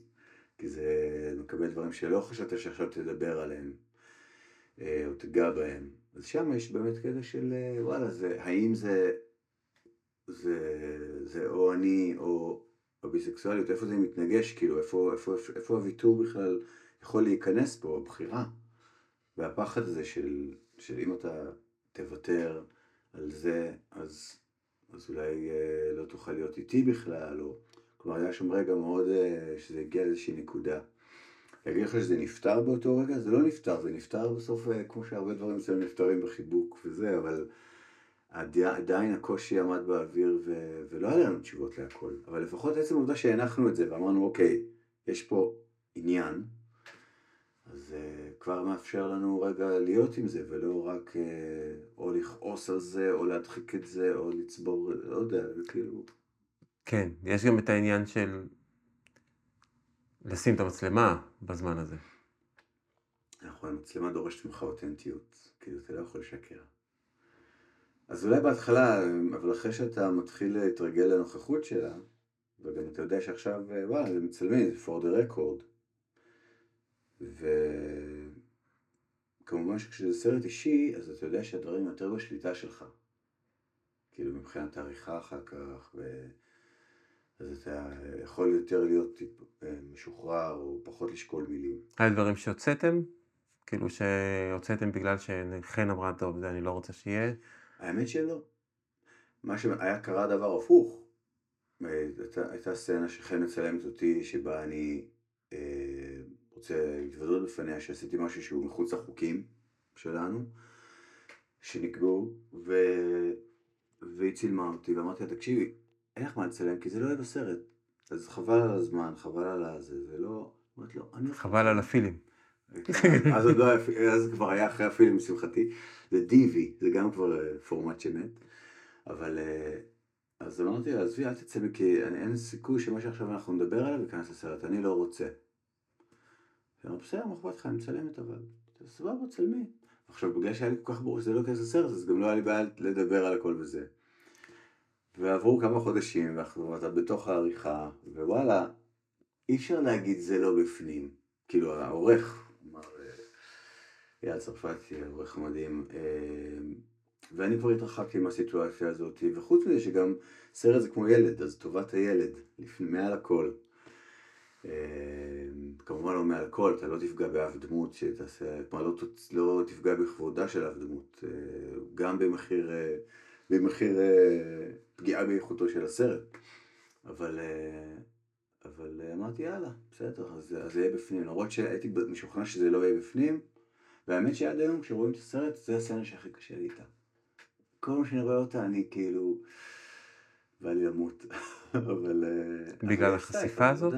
Speaker 1: כי זה מקבל דברים שלא חשבת שעכשיו תדבר עליהם, אה, או תיגע בהם. אז שם יש באמת קטע של אה, וואלה, זה, האם זה, זה, זה או אני או הביסקסואליות, איפה זה מתנגש, כאילו, איפה, איפה, איפה, איפה הוויתור בכלל יכול להיכנס פה, הבחירה. והפחד הזה של, של אם אתה תוותר על זה, אז, אז אולי אה, לא תוכל להיות איתי בכלל, או... כלומר, היה שם רגע מאוד, אה, שזה הגיע לאיזושהי נקודה. להגיד לך שזה נפתר באותו רגע? זה לא נפתר, זה נפתר בסוף, אה, כמו שהרבה דברים מסוימים נפתרים בחיבוק וזה, אבל עדיין הקושי עמד באוויר ו... ולא היה לנו תשובות להכל. אבל לפחות עצם העובדה שהנחנו את זה ואמרנו, אוקיי, יש פה עניין, אז uh, כבר מאפשר לנו רגע להיות עם זה, ולא רק uh, או לכעוס על זה, או להדחיק את זה, או לצבור, לא יודע, זה כאילו...
Speaker 2: כן, יש גם את העניין של לשים את המצלמה בזמן הזה.
Speaker 1: נכון, המצלמה דורשת ממך אותנטיות, כאילו אתה לא יכול לשקר. אז אולי בהתחלה, אבל אחרי שאתה מתחיל להתרגל לנוכחות שלה, וגם אתה יודע שעכשיו, אה, וואלה, זה מצלמים, זה for the record. וכמובן שכשזה סרט אישי, אז אתה יודע שהדברים יותר בשליטה שלך. כאילו מבחינת העריכה אחר כך, ו... אז אתה יכול יותר להיות טיפ, משוחרר או פחות לשקול מילים.
Speaker 2: היה דברים שהוצאתם? כאילו שהוצאתם בגלל שחן אמרה, טוב, זה אני לא רוצה שיהיה?
Speaker 1: האמת שלא. מה שהיה קרה דבר הפוך. הייתה, הייתה סצנה שחן מצלמת אותי, שבה אני אה, רוצה להתוודות בפניה שעשיתי משהו שהוא מחוץ לחוקים שלנו, שנקבעו, ו... והיא צילמה אותי, ואמרתי לה, תקשיבי, אין לך מה לצלם, כי זה לא יהיה בסרט. אז חבל על הזמן, חבל על הזה, זה לא... אמרתי לו, אני...
Speaker 2: חבל על הפילים.
Speaker 1: אז עוד לא היה, אז כבר היה אחרי הפילים, לשמחתי. זה דיווי, זה גם כבר אה, פורמט שמת. אבל... אה, אז אמרתי לה, עזבי, אל תצלמי, כי אין סיכוי שמה שעכשיו אנחנו נדבר עליו ייכנס לסרט, אני לא רוצה. אמרתי, בסדר, מה אכפת לך, אני מצלמת אבל. סבבה, צלמי. עכשיו, בגלל שהיה לי כל כך ברור שזה לא ייכנס לסרט, אז גם לא היה לי בעיה לדבר על הכל וזה. ועברו כמה חודשים, ואנחנו אתה בתוך העריכה, ווואלה, אי אפשר להגיד זה לא בפנים. כאילו, העורך, אמר אה, אייל צרפתי, עורך מדהים, אה, ואני כבר התרחקתי מהסיטואציה הזאת, וחוץ מזה שגם סרט זה כמו ילד, אז טובת הילד, לפני, מעל הכל. אה, כמובן לא מעל הכל, אתה לא תפגע באף דמות שתעשה, כלומר לא, לא תפגע בכבודה של אף דמות, גם במחיר, במחיר פגיעה באיכותו של הסרט. אבל, אה, אבל אה, אמרתי יאללה, בסדר, אז, אז זה יהיה בפנים. למרות שהייתי משוכנע שזה לא יהיה בפנים, והאמת שעד היום כשרואים את הסרט, זה הסצנה שהכי קשה לי איתה. כל פעם שאני רואה אותה אני כאילו, בא לי למות. אבל...
Speaker 2: אה, בגלל החשיפה הזאת?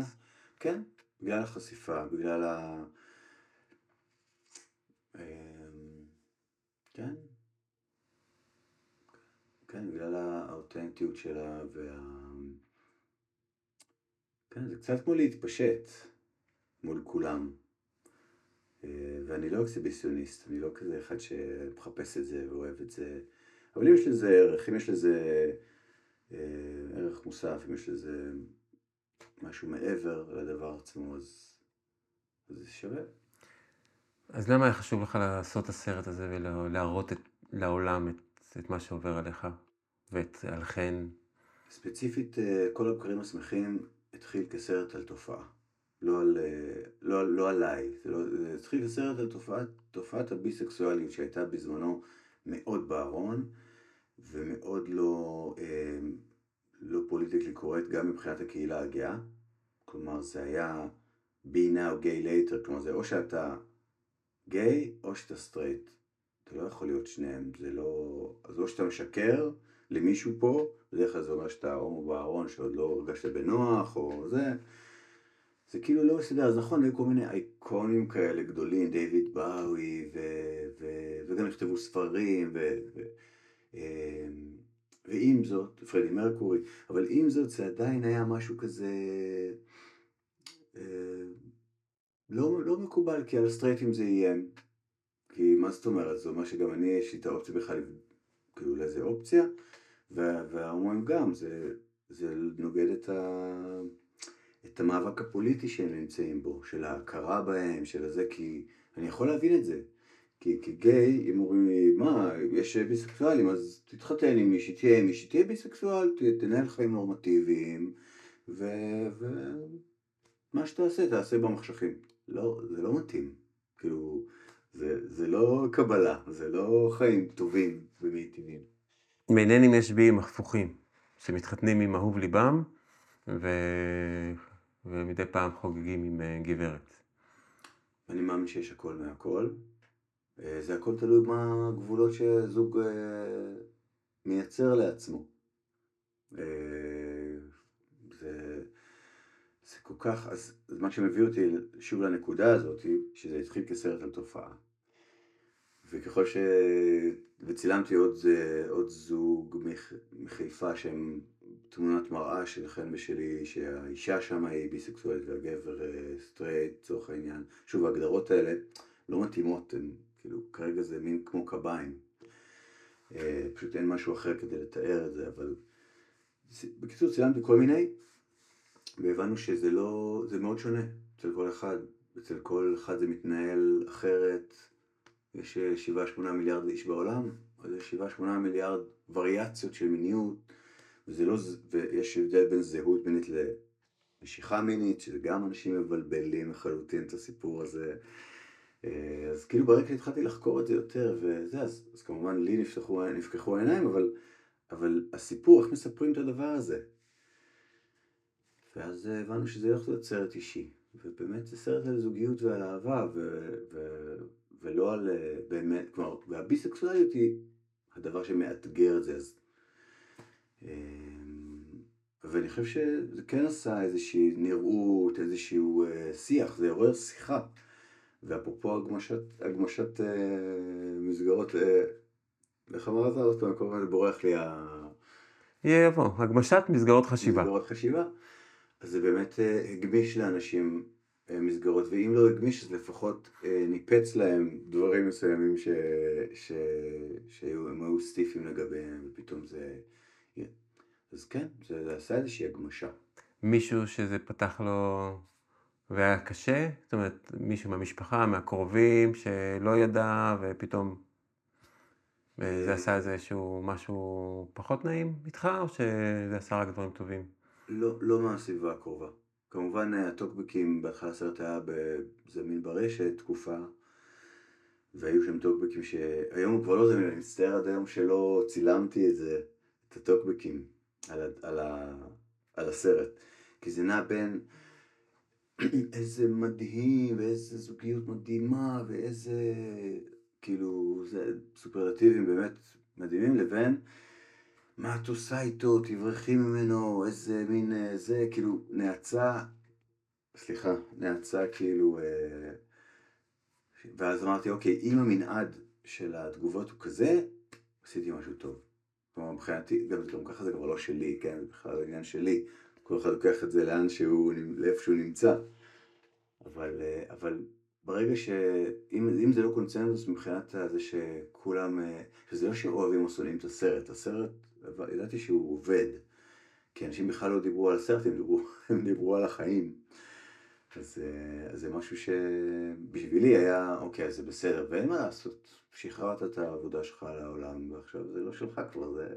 Speaker 1: כן, בגלל החשיפה, בגלל ה... כן, כן, בגלל האותנטיות שלה וה... כן, זה קצת כמו להתפשט מול כולם. אה, ואני לא אקסיביסיוניסט, אני לא כזה אחד שמחפש את זה ואוהב את זה. אבל אם יש לזה ערך, אם יש לזה אה, ערך מוסף, אם יש לזה משהו מעבר לדבר עצמו, אז, אז זה שווה.
Speaker 2: אז למה היה חשוב לך לעשות את הסרט הזה ולהראות את, לעולם את את מה שעובר עליך ואת עליכן.
Speaker 1: ספציפית, אה, כל הבקרים השמחים התחיל כסרט על תופעה. לא, על, אה, לא, לא עליי, זה, לא, התחיל כסרט על תופעת, תופעת הביסקסואליות שהייתה בזמנו מאוד בארון ומאוד לא, אה, לא פוליטיקלי קורקט גם מבחינת הקהילה הגאה. כלומר זה היה bi now gay later, כלומר זה או שאתה גיי או שאתה סטרייט. אתה לא יכול להיות שניהם, זה לא... אז או שאתה משקר, למישהו פה, בדרך כלל זה אומר שאתה הומו בארון שעוד לא הרגשת בנוח או זה, זה כאילו לא מסתדר, אז נכון, היו כל מיני אייקונים כאלה גדולים, דיוויד באוי, ו- ו- וגם נכתבו ספרים, ו- ו- אמ, ועם זאת, פרדי מרקורי, אבל עם זאת זה עדיין היה משהו כזה אה, לא, לא מקובל, כי על הסטרייטים זה איים. כי מה זאת אומרת? זה אומר שגם אני, יש לי את האופציה בכלל, כאילו לאיזה אופציה, וההומואים גם, זה, זה נוגד את, ה, את המאבק הפוליטי שהם נמצאים בו, של ההכרה בהם, של הזה, כי אני יכול להבין את זה. כי כגיי, אם אומרים לי, מה, יש ביסקסואלים, אז תתחתן עם מישהי, תהיה עם מישהי, תהיה ביסקסואל, תנהל חיים נורמטיביים, ומה שתעשה, תעשה במחשכים. לא, זה לא מתאים. כאילו, זה, זה לא קבלה, זה לא חיים טובים ומיטיבים.
Speaker 2: מעניין אם יש ביאים הפוכים, שמתחתנים עם אהוב ליבם, ו... ומדי פעם חוגגים עם אה, גברת.
Speaker 1: אני מאמין שיש הכל מהכל. אה, זה הכל תלוי מה הגבולות שזוג אה, מייצר לעצמו. אה, זה, זה כל כך, אז מה שמביא אותי שוב לנקודה הזאת, שזה התחיל כסרט על תופעה. וככל ש... וצילמתי עוד, עוד זוג מח... מחיפה שהם תמונת מראה של חן ושלי, שהאישה שם היא ביסקסואלית והגבר סטרייט, לצורך העניין. שוב, ההגדרות האלה לא מתאימות, הן כאילו כרגע זה מין כמו קביים. אה, פשוט אין משהו אחר כדי לתאר את זה, אבל בקיצור צילמתי כל מיני, והבנו שזה לא, זה מאוד שונה אצל כל אחד, אצל כל אחד זה מתנהל אחרת, יש 7-8 מיליארד איש בעולם, אז יש 7-8 מיליארד וריאציות של מיניות, וזה לא, ויש הבדל בין זהות מינית למשיכה מינית, שזה גם אנשים מבלבלים לחלוטין את הסיפור הזה. אה, אז כאילו ברגע שהתחלתי לחקור את זה יותר וזה, אז, אז כמובן לי נפתחו, נפקחו העיניים, אבל, אבל הסיפור, איך מספרים את הדבר הזה? ואז הבנו שזה הולך להיות סרט אישי, ובאמת זה סרט על זוגיות ועל אהבה, ו, ו, ולא על באמת, כלומר, והביסקסואליות היא הדבר שמאתגר את זה, אז... אה, ואני חושב שזה כן עשה איזושהי נראות, איזשהו אה, שיח, זה עורר שיחה. ואפרופו הגמשת, הגמשת אה, מסגרות, אה, איך אמרת עוד פעם, כל הזמן בורח לי ה...
Speaker 2: יבוא, הגמשת מסגרות חשיבה.
Speaker 1: מסגרות חשיבה. אז זה באמת אה, הגמיש לאנשים אה, מסגרות, ואם לא הגמיש אז לפחות אה, ניפץ להם דברים מסוימים ש... ש... שהם היו סטיפים לגביהם, ופתאום זה... אז כן, זה, זה עשה איזושהי הגמשה.
Speaker 2: מישהו שזה פתח לו והיה קשה? זאת אומרת, מישהו מהמשפחה, מהקרובים, שלא ידע, ופתאום זה עשה איזשהו משהו פחות נעים איתך, או שזה עשה רק דברים טובים?
Speaker 1: לא, לא מהסביבה הקרובה. כמובן הטוקבקים, בהתחלה הסרט היה בזמין ברשת, תקופה, והיו שם טוקבקים שהיום הוא כבר לא זמין, אני מצטער עד היום שלא צילמתי את זה, את הטוקבקים על, על, על הסרט. כי זה נע בין... איזה מדהים, ואיזה זוגיות מדהימה, ואיזה, כאילו, זה סופרלטיבים באמת מדהימים, לבין מה את עושה איתו, תברחי ממנו, איזה מין אה, זה, כאילו, נאצה, סליחה, נאצה כאילו, אה, ואז אמרתי, אוקיי, אם המנעד של התגובות הוא כזה, עשיתי משהו טוב. כלומר, מבחינתי, גם ככה זה כבר לא שלי, כן, זה בכלל עניין שלי. כל אחד לוקח את זה לאן שהוא, לאיפה שהוא נמצא. אבל, אה, אבל ברגע ש... אם, אם זה לא קונצנזוס מבחינת זה שכולם... אה, שזה לא שאוהבים או שונאים את הסרט, הסרט, ידעתי שהוא עובד. כי אנשים בכלל לא דיברו על הסרט, הם דיברו, הם דיברו על החיים. אז, אה, אז זה משהו שבשבילי היה, אוקיי, אז זה בסדר, ואין מה לעשות. שחררת את העבודה שלך לעולם, ועכשיו זה לא שלך כבר, זה...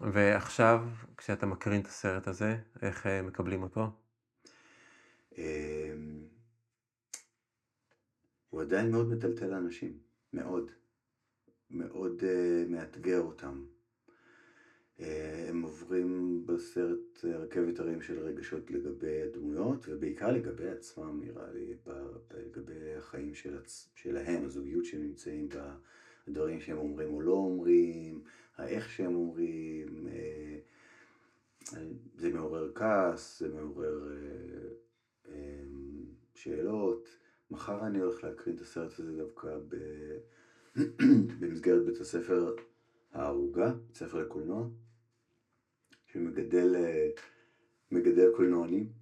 Speaker 2: ועכשיו, כשאתה מקרין את הסרט הזה, איך אה, מקבלים אותו?
Speaker 1: אמ, הוא עדיין מאוד מטלטל לאנשים, מאוד. מאוד uh, מאתגר אותם. Uh, הם עוברים בסרט רכבת הרים של רגשות לגבי הדמויות, ובעיקר לגבי עצמם, נראה לי, לגבי החיים של. שלהם, הזוגיות שהם נמצאים בה, הדברים שהם אומרים או לא אומרים, האיך שהם אומרים, אה, זה מעורר כעס, זה מעורר אה, אה, שאלות. מחר אני הולך להקרין את הסרט הזה דווקא ב... במסגרת בית הספר הערוגה, בית ספר לקולנוע, שמגדל מגדל קולנוענים.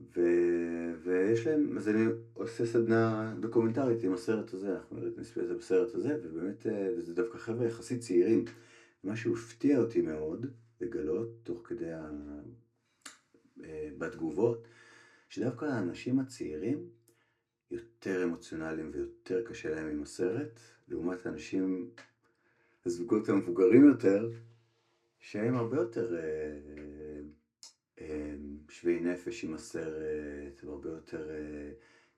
Speaker 1: ו... ויש להם, אז אני עושה סדנה דוקומנטרית עם הסרט הזה, אנחנו נספיע את זה בסרט הזה, ובאמת, וזה דווקא חבר'ה יחסית צעירים. מה שהפתיע אותי מאוד לגלות, תוך כדי ה... בתגובות, שדווקא האנשים הצעירים יותר אמוציונליים ויותר קשה להם עם הסרט, לעומת האנשים, הזוגות המבוגרים יותר, שהם הרבה יותר אה, אה, שווי נפש עם הסרט, והרבה יותר אה,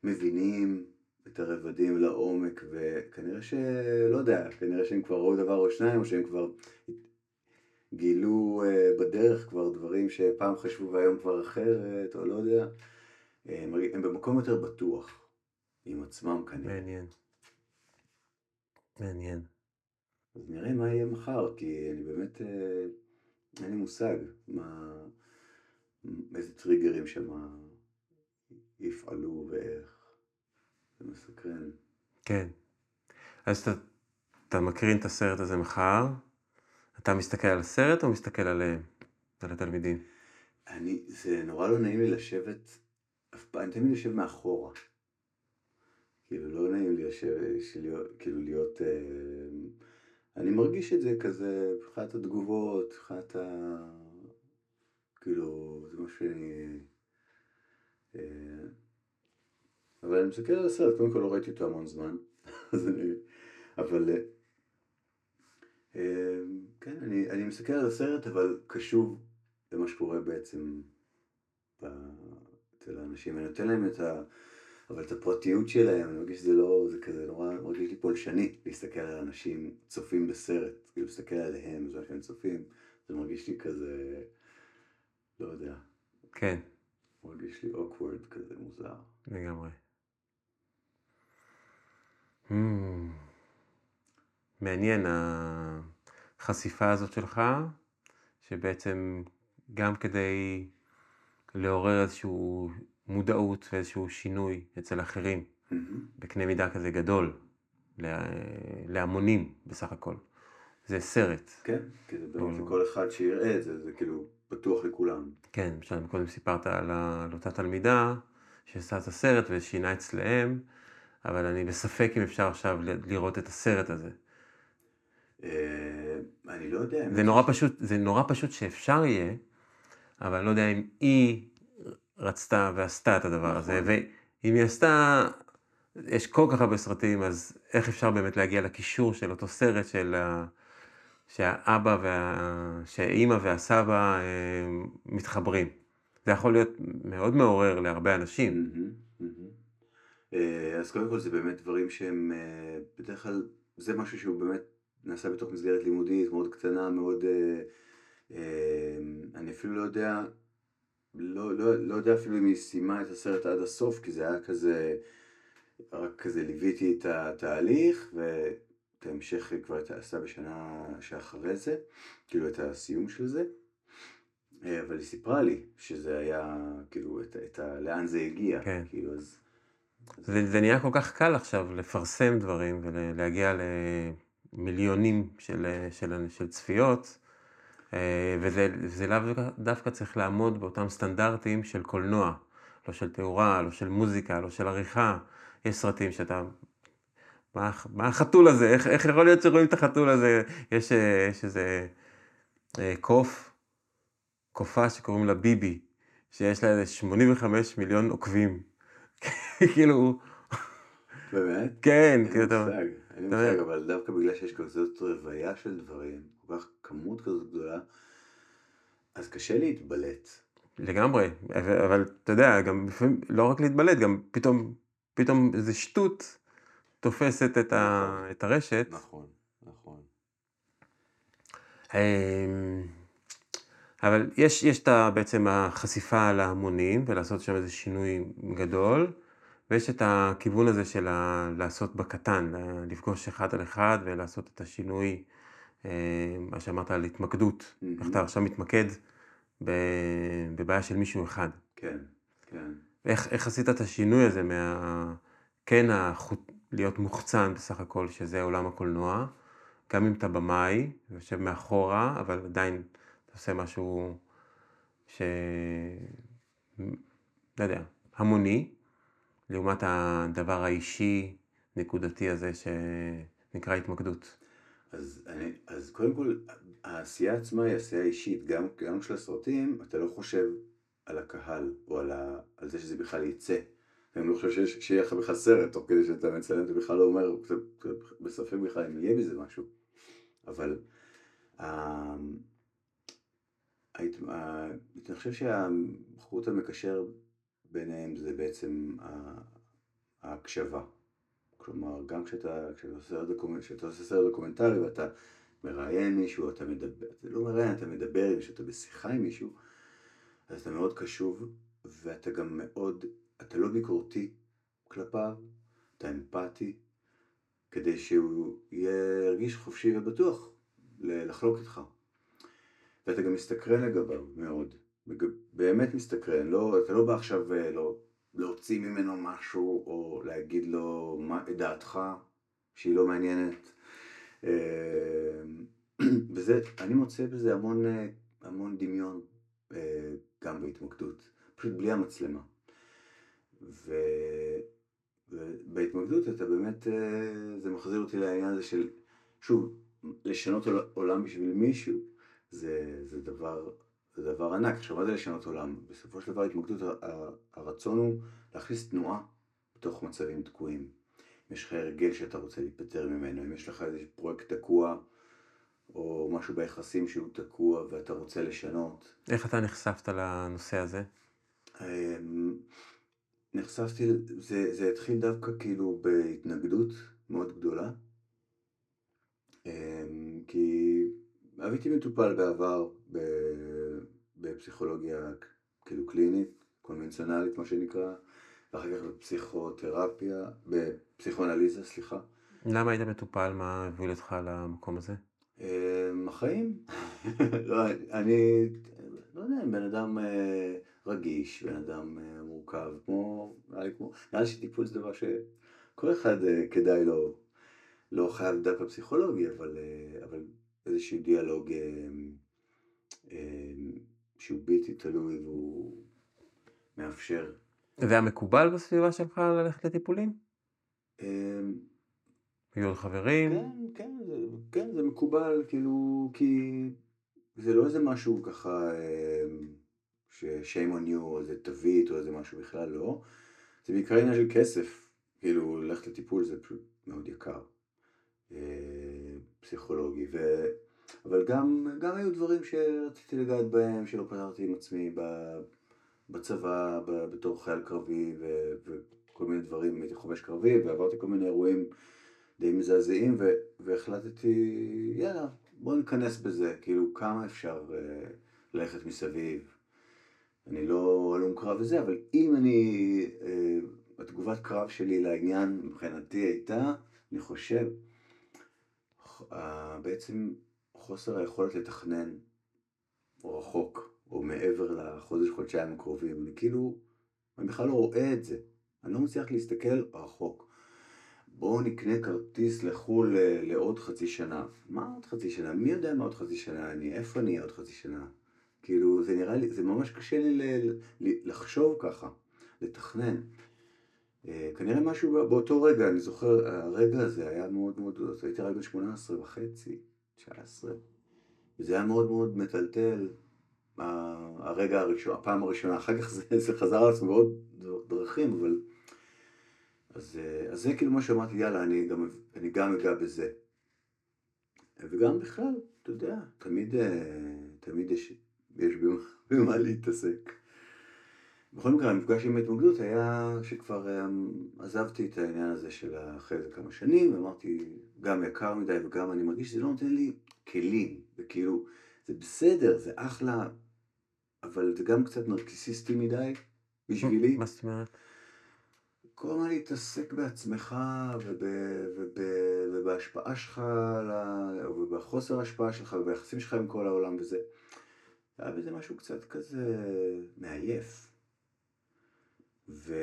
Speaker 1: מבינים את הרבדים לעומק, וכנראה שלא יודע, כנראה שהם כבר ראו דבר או שניים, או שהם כבר גילו בדרך כבר דברים שפעם חשבו והיום כבר אחרת, או לא יודע. הם, הם במקום יותר בטוח. עם עצמם כנראה.
Speaker 2: מעניין. מעניין.
Speaker 1: אז נראה מה יהיה מחר, כי אני באמת, אה, אין לי מושג מה, איזה טריגרים שם יפעלו ואיך. זה מסקרן.
Speaker 2: כן. אז אתה, אתה מקרין את הסרט הזה מחר, אתה מסתכל על הסרט או מסתכל עליהם, על התלמידים?
Speaker 1: אני, זה נורא לא נעים לי לשבת, אף פעם, אני תמיד יושב מאחורה. כאילו לא נעים לי לשבת, כאילו להיות, אה, אני מרגיש את זה כזה, מבחינת התגובות, מבחינת ה... כאילו, זה מה שאני... אה, אבל אני מסתכל על הסרט, קודם כל לא ראיתי אותו המון זמן, אז אני... אבל... אה, כן, אני, אני מסתכל על הסרט, אבל קשוב למה שקורה בעצם אצל האנשים, אני נותן להם את ה... אבל את הפרטיות שלהם, אני מרגיש שזה לא, זה כזה נורא, מרגיש לי פולשני להסתכל על אנשים צופים בסרט, כאילו להסתכל עליהם בזמן שהם צופים, זה מרגיש לי כזה, לא יודע.
Speaker 2: כן.
Speaker 1: מרגיש לי אוקוורד כזה מוזר.
Speaker 2: לגמרי. Hmm. מעניין החשיפה הזאת שלך, שבעצם גם כדי לעורר איזשהו מודעות ואיזשהו שינוי אצל אחרים, mm-hmm. בקנה מידה כזה גדול, לה, להמונים בסך הכל. זה סרט.
Speaker 1: כן, כי זה באמת לכל אחד שיראה את זה, זה כאילו פתוח לכולם.
Speaker 2: כן, למשל, קודם סיפרת על, על אותה תלמידה שעשה את הסרט ושינה אצלהם, אבל אני בספק אם אפשר עכשיו לראות את הסרט הזה.
Speaker 1: אה, אני לא יודע.
Speaker 2: זה נורא פשוט, זה נורא פשוט שאפשר יהיה, אבל אני לא יודע אם היא רצתה ועשתה את הדבר הזה, נכון. ואם היא עשתה, יש כל כך הרבה סרטים, אז איך אפשר באמת להגיע לקישור של אותו סרט של ה... שהאבא וה... שהאימא והסבא אה, מתחברים. זה יכול להיות מאוד מעורר להרבה אנשים.
Speaker 1: אה, אז קודם כל זה באמת דברים שהם, אה, בדרך כלל זה משהו שהוא באמת נעשה בתוך מסגרת לימודית מאוד קטנה, מאוד, אני אפילו לא יודע לא, לא, לא יודע אפילו אם היא סיימה את הסרט עד הסוף, כי זה היה כזה, רק כזה ליוויתי את התהליך, ואת ההמשך כבר עשה בשנה שאחרי זה, כאילו את הסיום של זה. אה, אבל היא סיפרה לי שזה היה, כאילו, את, את ה, לאן זה הגיע.
Speaker 2: כן.
Speaker 1: כאילו, אז...
Speaker 2: זה, זה נהיה כל כך קל עכשיו לפרסם דברים ולהגיע למיליונים של, של, של צפיות. אה, וזה לאו דווקא צריך לעמוד באותם סטנדרטים של קולנוע, לא של תאורה, לא של מוזיקה, לא של עריכה. יש סרטים שאתה... מה, מה החתול הזה? איך, איך יכול להיות שרואים את החתול הזה? יש, אה, יש איזה אה, קוף, קופה שקוראים לה ביבי, שיש לה איזה 85 מיליון עוקבים. כאילו...
Speaker 1: באמת?
Speaker 2: כן,
Speaker 1: כאילו אתה... אין לי מושג, אבל דווקא בגלל שיש כזאת רוויה של דברים, כל כך כמות כזאת גדולה, אז קשה להתבלט.
Speaker 2: לגמרי, אבל אתה יודע, גם לפעמים, לא רק להתבלט, גם פתאום, פתאום איזה שטות תופסת את, ה, נכון. את הרשת.
Speaker 1: נכון, נכון.
Speaker 2: אמ, אבל יש, יש את בעצם החשיפה להמונים ולעשות שם איזה שינוי גדול, ויש את הכיוון הזה של לעשות בקטן, לפגוש אחד על אחד ולעשות את השינוי, אה, מה שאמרת על התמקדות, איך אתה עכשיו מתמקד בבעיה של מישהו אחד.
Speaker 1: כן, כן.
Speaker 2: איך, איך עשית את השינוי הזה מה... כן, החוט... להיות מוחצן בסך הכל, שזה עולם הקולנוע, גם אם אתה במאי, יושב מאחורה, אבל עדיין אתה עושה משהו ש... לא יודע, המוני, לעומת הדבר האישי, נקודתי הזה, שנקרא התמקדות.
Speaker 1: אז, אני, אז קודם כל, העשייה עצמה היא עשייה אישית, גם, גם של הסרטים, אתה לא חושב על הקהל, או על, ה, על זה שזה בכלל יצא. אני לא חושב שיש, שיהיה לך בכלל סרט, תוך כדי שאתה מצלם, אתה בכלל לא אומר, בספק בכלל אם יהיה בזה משהו. אבל אה, אני חושב שהחוט המקשר ביניהם זה בעצם ההקשבה. כלומר, גם כשאתה, כשאתה, עושה, דוקומנט, כשאתה עושה סרט דוקומנטרי ואתה מראיין מישהו, אתה מדבר, אתה לא מראיין, אתה מדבר עם מישהו, אתה בשיחה עם מישהו, אז אתה מאוד קשוב, ואתה גם מאוד, אתה לא ביקורתי כלפיו, אתה אמפתי, כדי שהוא ירגיש חופשי ובטוח לחלוק איתך. ואתה גם מסתקרן לגביו מאוד, באמת מסתקרן, לא, אתה לא בא עכשיו אה, לא, להוציא ממנו משהו או להגיד לו מה, את דעתך שהיא לא מעניינת. אה, וזה, אני מוצא בזה המון, אה, המון דמיון גם בהתמקדות, פשוט בלי המצלמה. ו... ובהתמקדות אתה באמת, זה מחזיר אותי לעניין הזה של, שוב, לשנות עולם בשביל מישהו, זה, זה, דבר, זה דבר ענק. עכשיו, מה זה לשנות עולם? בסופו של דבר התמקדות, הרצון הוא להכניס תנועה בתוך מצבים תקועים. אם יש לך הרגל שאתה רוצה להיפטר ממנו, אם יש לך איזה פרויקט תקוע, או משהו ביחסים שהוא תקוע ואתה רוצה לשנות.
Speaker 2: איך אתה נחשפת לנושא הזה?
Speaker 1: נחשפתי, זה, זה התחיל דווקא כאילו בהתנגדות מאוד גדולה. אמ, כי הייתי מטופל בעבר בפסיכולוגיה כאילו קלינית, קונבנציונלית מה שנקרא, ואחר כך בפסיכותרפיה, בפסיכואנליזה, סליחה.
Speaker 2: למה היית מטופל? מה הוביל אותך למקום הזה?
Speaker 1: אמ, החיים. לא, אני לא יודע, בן אדם אה, רגיש, בן אדם אה, מורכב, כמו, נראה לי שטיפול זה דבר שכל אחד אה, כדאי לו, לא חייב דווקא פסיכולוגי, אבל, אבל איזשהו דיאלוג שהוא בלתי תלוי והוא מאפשר.
Speaker 2: זה היה מקובל בסביבה שלך ללכת לטיפולים? היו חברים?
Speaker 1: כן, כן, זה, כן, זה מקובל, כאילו, כי זה לא איזה משהו ככה, ש-shame on you, או איזה תווית, או איזה משהו בכלל לא. זה בעיקר עניין של כסף, כאילו, ללכת לטיפול זה פשוט מאוד יקר. פסיכולוגי, ו... אבל גם, גם היו דברים שרציתי לגעת בהם, שלא פתרתי עם עצמי בצבא, בתור חייל קרבי ו... וכל מיני דברים, הייתי חובש קרבי ועברתי כל מיני אירועים די מזעזעים ו... והחלטתי, יאללה, בוא ניכנס בזה, כאילו כמה אפשר uh, ללכת מסביב. אני לא הלום קרב וזה, אבל אם אני, uh, התגובת קרב שלי לעניין מבחינתי הייתה, אני חושב, uh, בעצם חוסר היכולת לתכנן רחוק, או מעבר לחודש, חודשיים הקרובים. אני כאילו, אני בכלל לא רואה את זה. אני לא מצליח להסתכל רחוק. בואו נקנה כרטיס לחו"ל לעוד חצי שנה. מה עוד חצי שנה? מי יודע מה עוד חצי שנה אני? איפה אני עוד חצי שנה? כאילו, זה נראה לי, זה ממש קשה לי ל, ל, לחשוב ככה, לתכנן. אה, כנראה משהו באותו רגע, אני זוכר, הרגע הזה היה מאוד מאוד, הייתי רק בן 18 וחצי. 19. וזה היה מאוד מאוד מטלטל, הרגע הראשון, הפעם הראשונה, אחר כך זה, זה חזר על עצמו בעוד דרכים, אבל... אז, אז זה כאילו מה שאמרתי, יאללה, אני גם, אני גם אגע בזה. וגם בכלל, אתה יודע, תמיד, תמיד יש, יש במה, במה להתעסק. בכל מקרה, המפגש עם ההתמקדות היה שכבר um, עזבתי את העניין הזה של אחרי זה כמה שנים, ואמרתי, גם יקר מדי וגם אני מרגיש שזה לא נותן לי כלים, וכאילו, זה בסדר, זה אחלה, אבל זה גם קצת נרקיסיסטי מדי בשבילי.
Speaker 2: מה זאת אומרת?
Speaker 1: כל הזמן להתעסק בעצמך וב, וב, ובהשפעה שלך, ובחוסר ההשפעה שלך וביחסים שלך עם כל העולם וזה. היה בזה משהו קצת כזה מעייף. ו,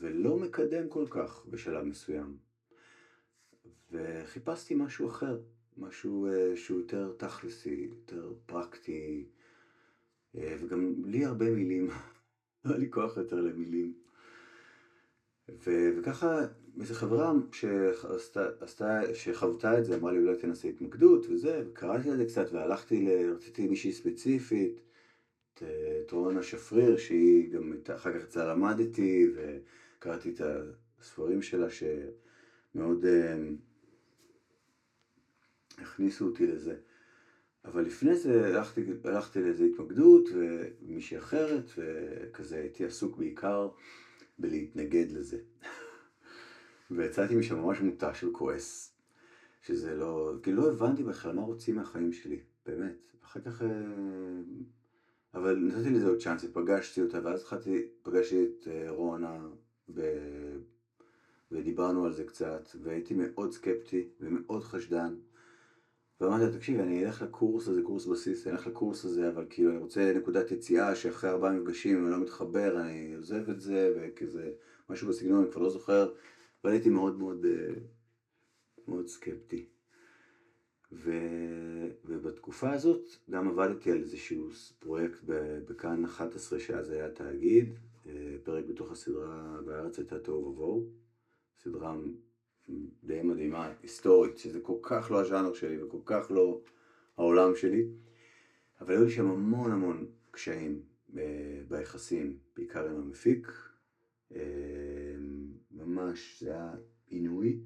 Speaker 1: ולא מקדם כל כך בשלב מסוים. וחיפשתי משהו אחר, משהו uh, שהוא יותר תכלסי, יותר פרקטי, uh, וגם לי הרבה מילים, לא היה לי כוח יותר למילים. ו- וככה, איזו חברה שעשתה, שחוותה את זה, אמרה לי אולי תנסה התמקדות וזה, וקראתי על זה קצת והלכתי, ל... רציתי מישהי ספציפית, את, את רונה שפריר, שהיא גם אחר כך אצלה למדתי, וקראתי את הספרים שלה שמאוד אה, הכניסו אותי לזה. אבל לפני זה הלכתי, הלכתי לאיזו התמקדות, ומישהי אחרת, וכזה הייתי עסוק בעיקר בלהתנגד לזה. ויצאתי משם ממש מותש וכועס, שזה לא, כאילו לא הבנתי בכלל מה רוצים מהחיים שלי, באמת. אחר כך, אה, אבל נתתי לזה עוד צ'אנס, פגשתי אותה, ואז התחלתי, פגשתי את אה, רונה, ב... ודיברנו על זה קצת, והייתי מאוד סקפטי ומאוד חשדן. ואמרתי לה, תקשיבי, אני אלך לקורס הזה, קורס בסיס, אני אלך לקורס הזה, אבל כאילו אני רוצה נקודת יציאה שאחרי ארבעה מפגשים אני לא מתחבר, אני עוזב את זה, וכזה, משהו בסגנון, אני כבר לא זוכר, אבל הייתי מאוד מאוד, אה, מאוד סקפטי. ו... ובתקופה הזאת גם עבדתי על איזשהו פרויקט בכאן 11, שאז היה תאגיד, אה, פרק בתוך הסדרה והארץ הייתה תוהו ובוהו, סדרה די מדהימה, היסטורית, שזה כל כך לא הז'אנר שלי וכל כך לא העולם שלי, אבל היו שם המון המון קשיים אה, ביחסים, בעיקר עם המפיק, ממש, זה היה עינוי,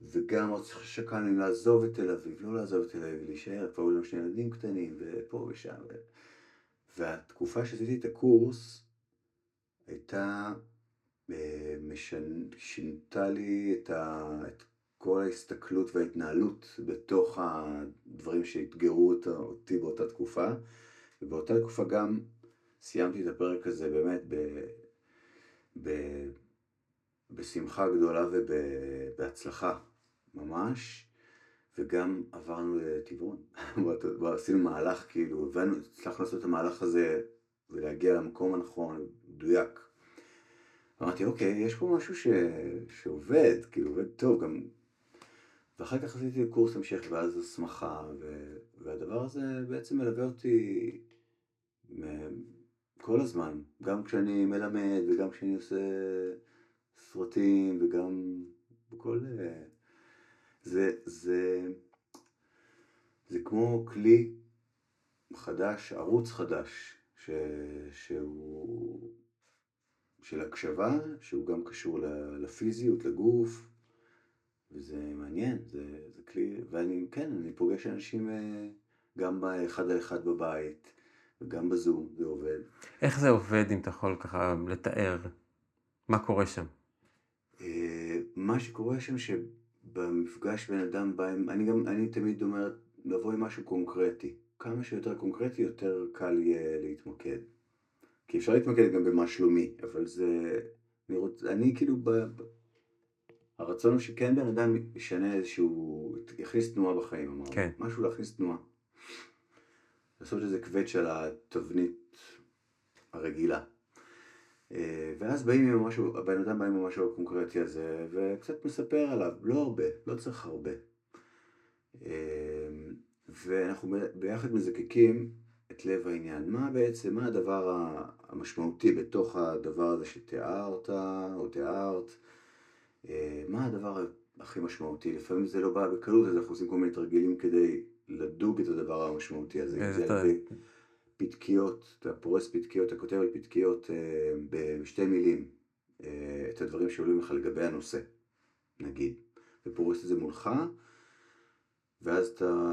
Speaker 1: וגם עוד שקלנו לעזוב את תל אביב, לא לעזוב את תל אביב, להישאר, כבר היו לנו שני ילדים קטנים, ופה ושם, ו... והתקופה שעשיתי את הקורס הייתה שינתה לי את, ה, את כל ההסתכלות וההתנהלות בתוך הדברים שאתגרו אותי באותה תקופה. ובאותה תקופה גם סיימתי את הפרק הזה באמת ב, ב, בשמחה גדולה ובהצלחה ממש. וגם עברנו לטבעון, עשינו מהלך כאילו, הבנו, הצלחנו לעשות את המהלך הזה ולהגיע למקום הנכון, מדויק. אמרתי, אוקיי, יש פה משהו ש... שעובד, כאילו עובד טוב, גם... ואחר כך עשיתי קורס המשך ואז הסמכה, ו... והדבר הזה בעצם מלווה אותי כל הזמן, גם כשאני מלמד וגם כשאני עושה סרטים וגם בכל... זה, זה, זה כמו כלי חדש, ערוץ חדש, ש... שהוא... של הקשבה, שהוא גם קשור לפיזיות, לגוף, וזה מעניין, זה, זה כלי, ואני, כן, אני פוגש אנשים אה, גם באחד על אחד בבית, וגם בזום, זה עובד.
Speaker 2: איך זה עובד, אם אתה יכול ככה לתאר? מה קורה שם?
Speaker 1: אה, מה שקורה שם, שבמפגש בין אדם בא עם, אני גם, אני תמיד אומר, לבוא עם משהו קונקרטי. כמה שיותר קונקרטי, יותר קל יהיה להתמקד. כי אפשר להתמקד גם במה שלומי, אבל זה... אני, רוצ... אני כאילו ב... הרצון הוא שכן בן אדם ישנה איזשהו... יכניס תנועה בחיים, אמרנו. כן. משהו להכניס תנועה. לעשות איזה קווץ' על התבנית הרגילה. אה, ואז באים עם משהו, הבן אדם בא עם משהו הקונקרטי הזה, וקצת מספר עליו, לא הרבה, לא צריך הרבה. אה, ואנחנו ביחד מזקקים את לב העניין. מה בעצם, מה הדבר המשמעותי בתוך הדבר הזה שתיארת או תיארת? אה, מה הדבר הכי משמעותי? לפעמים זה לא בא בקלות, אז אנחנו עושים כל מיני תרגילים כדי לדוג את הדבר המשמעותי הזה. פתקיות, אתה פורס פתקיות, אתה כותב על פתקיות אה, בשתי מילים אה, את הדברים שעולים לך לגבי הנושא, נגיד, ופורס את זה מולך. ואז אתה,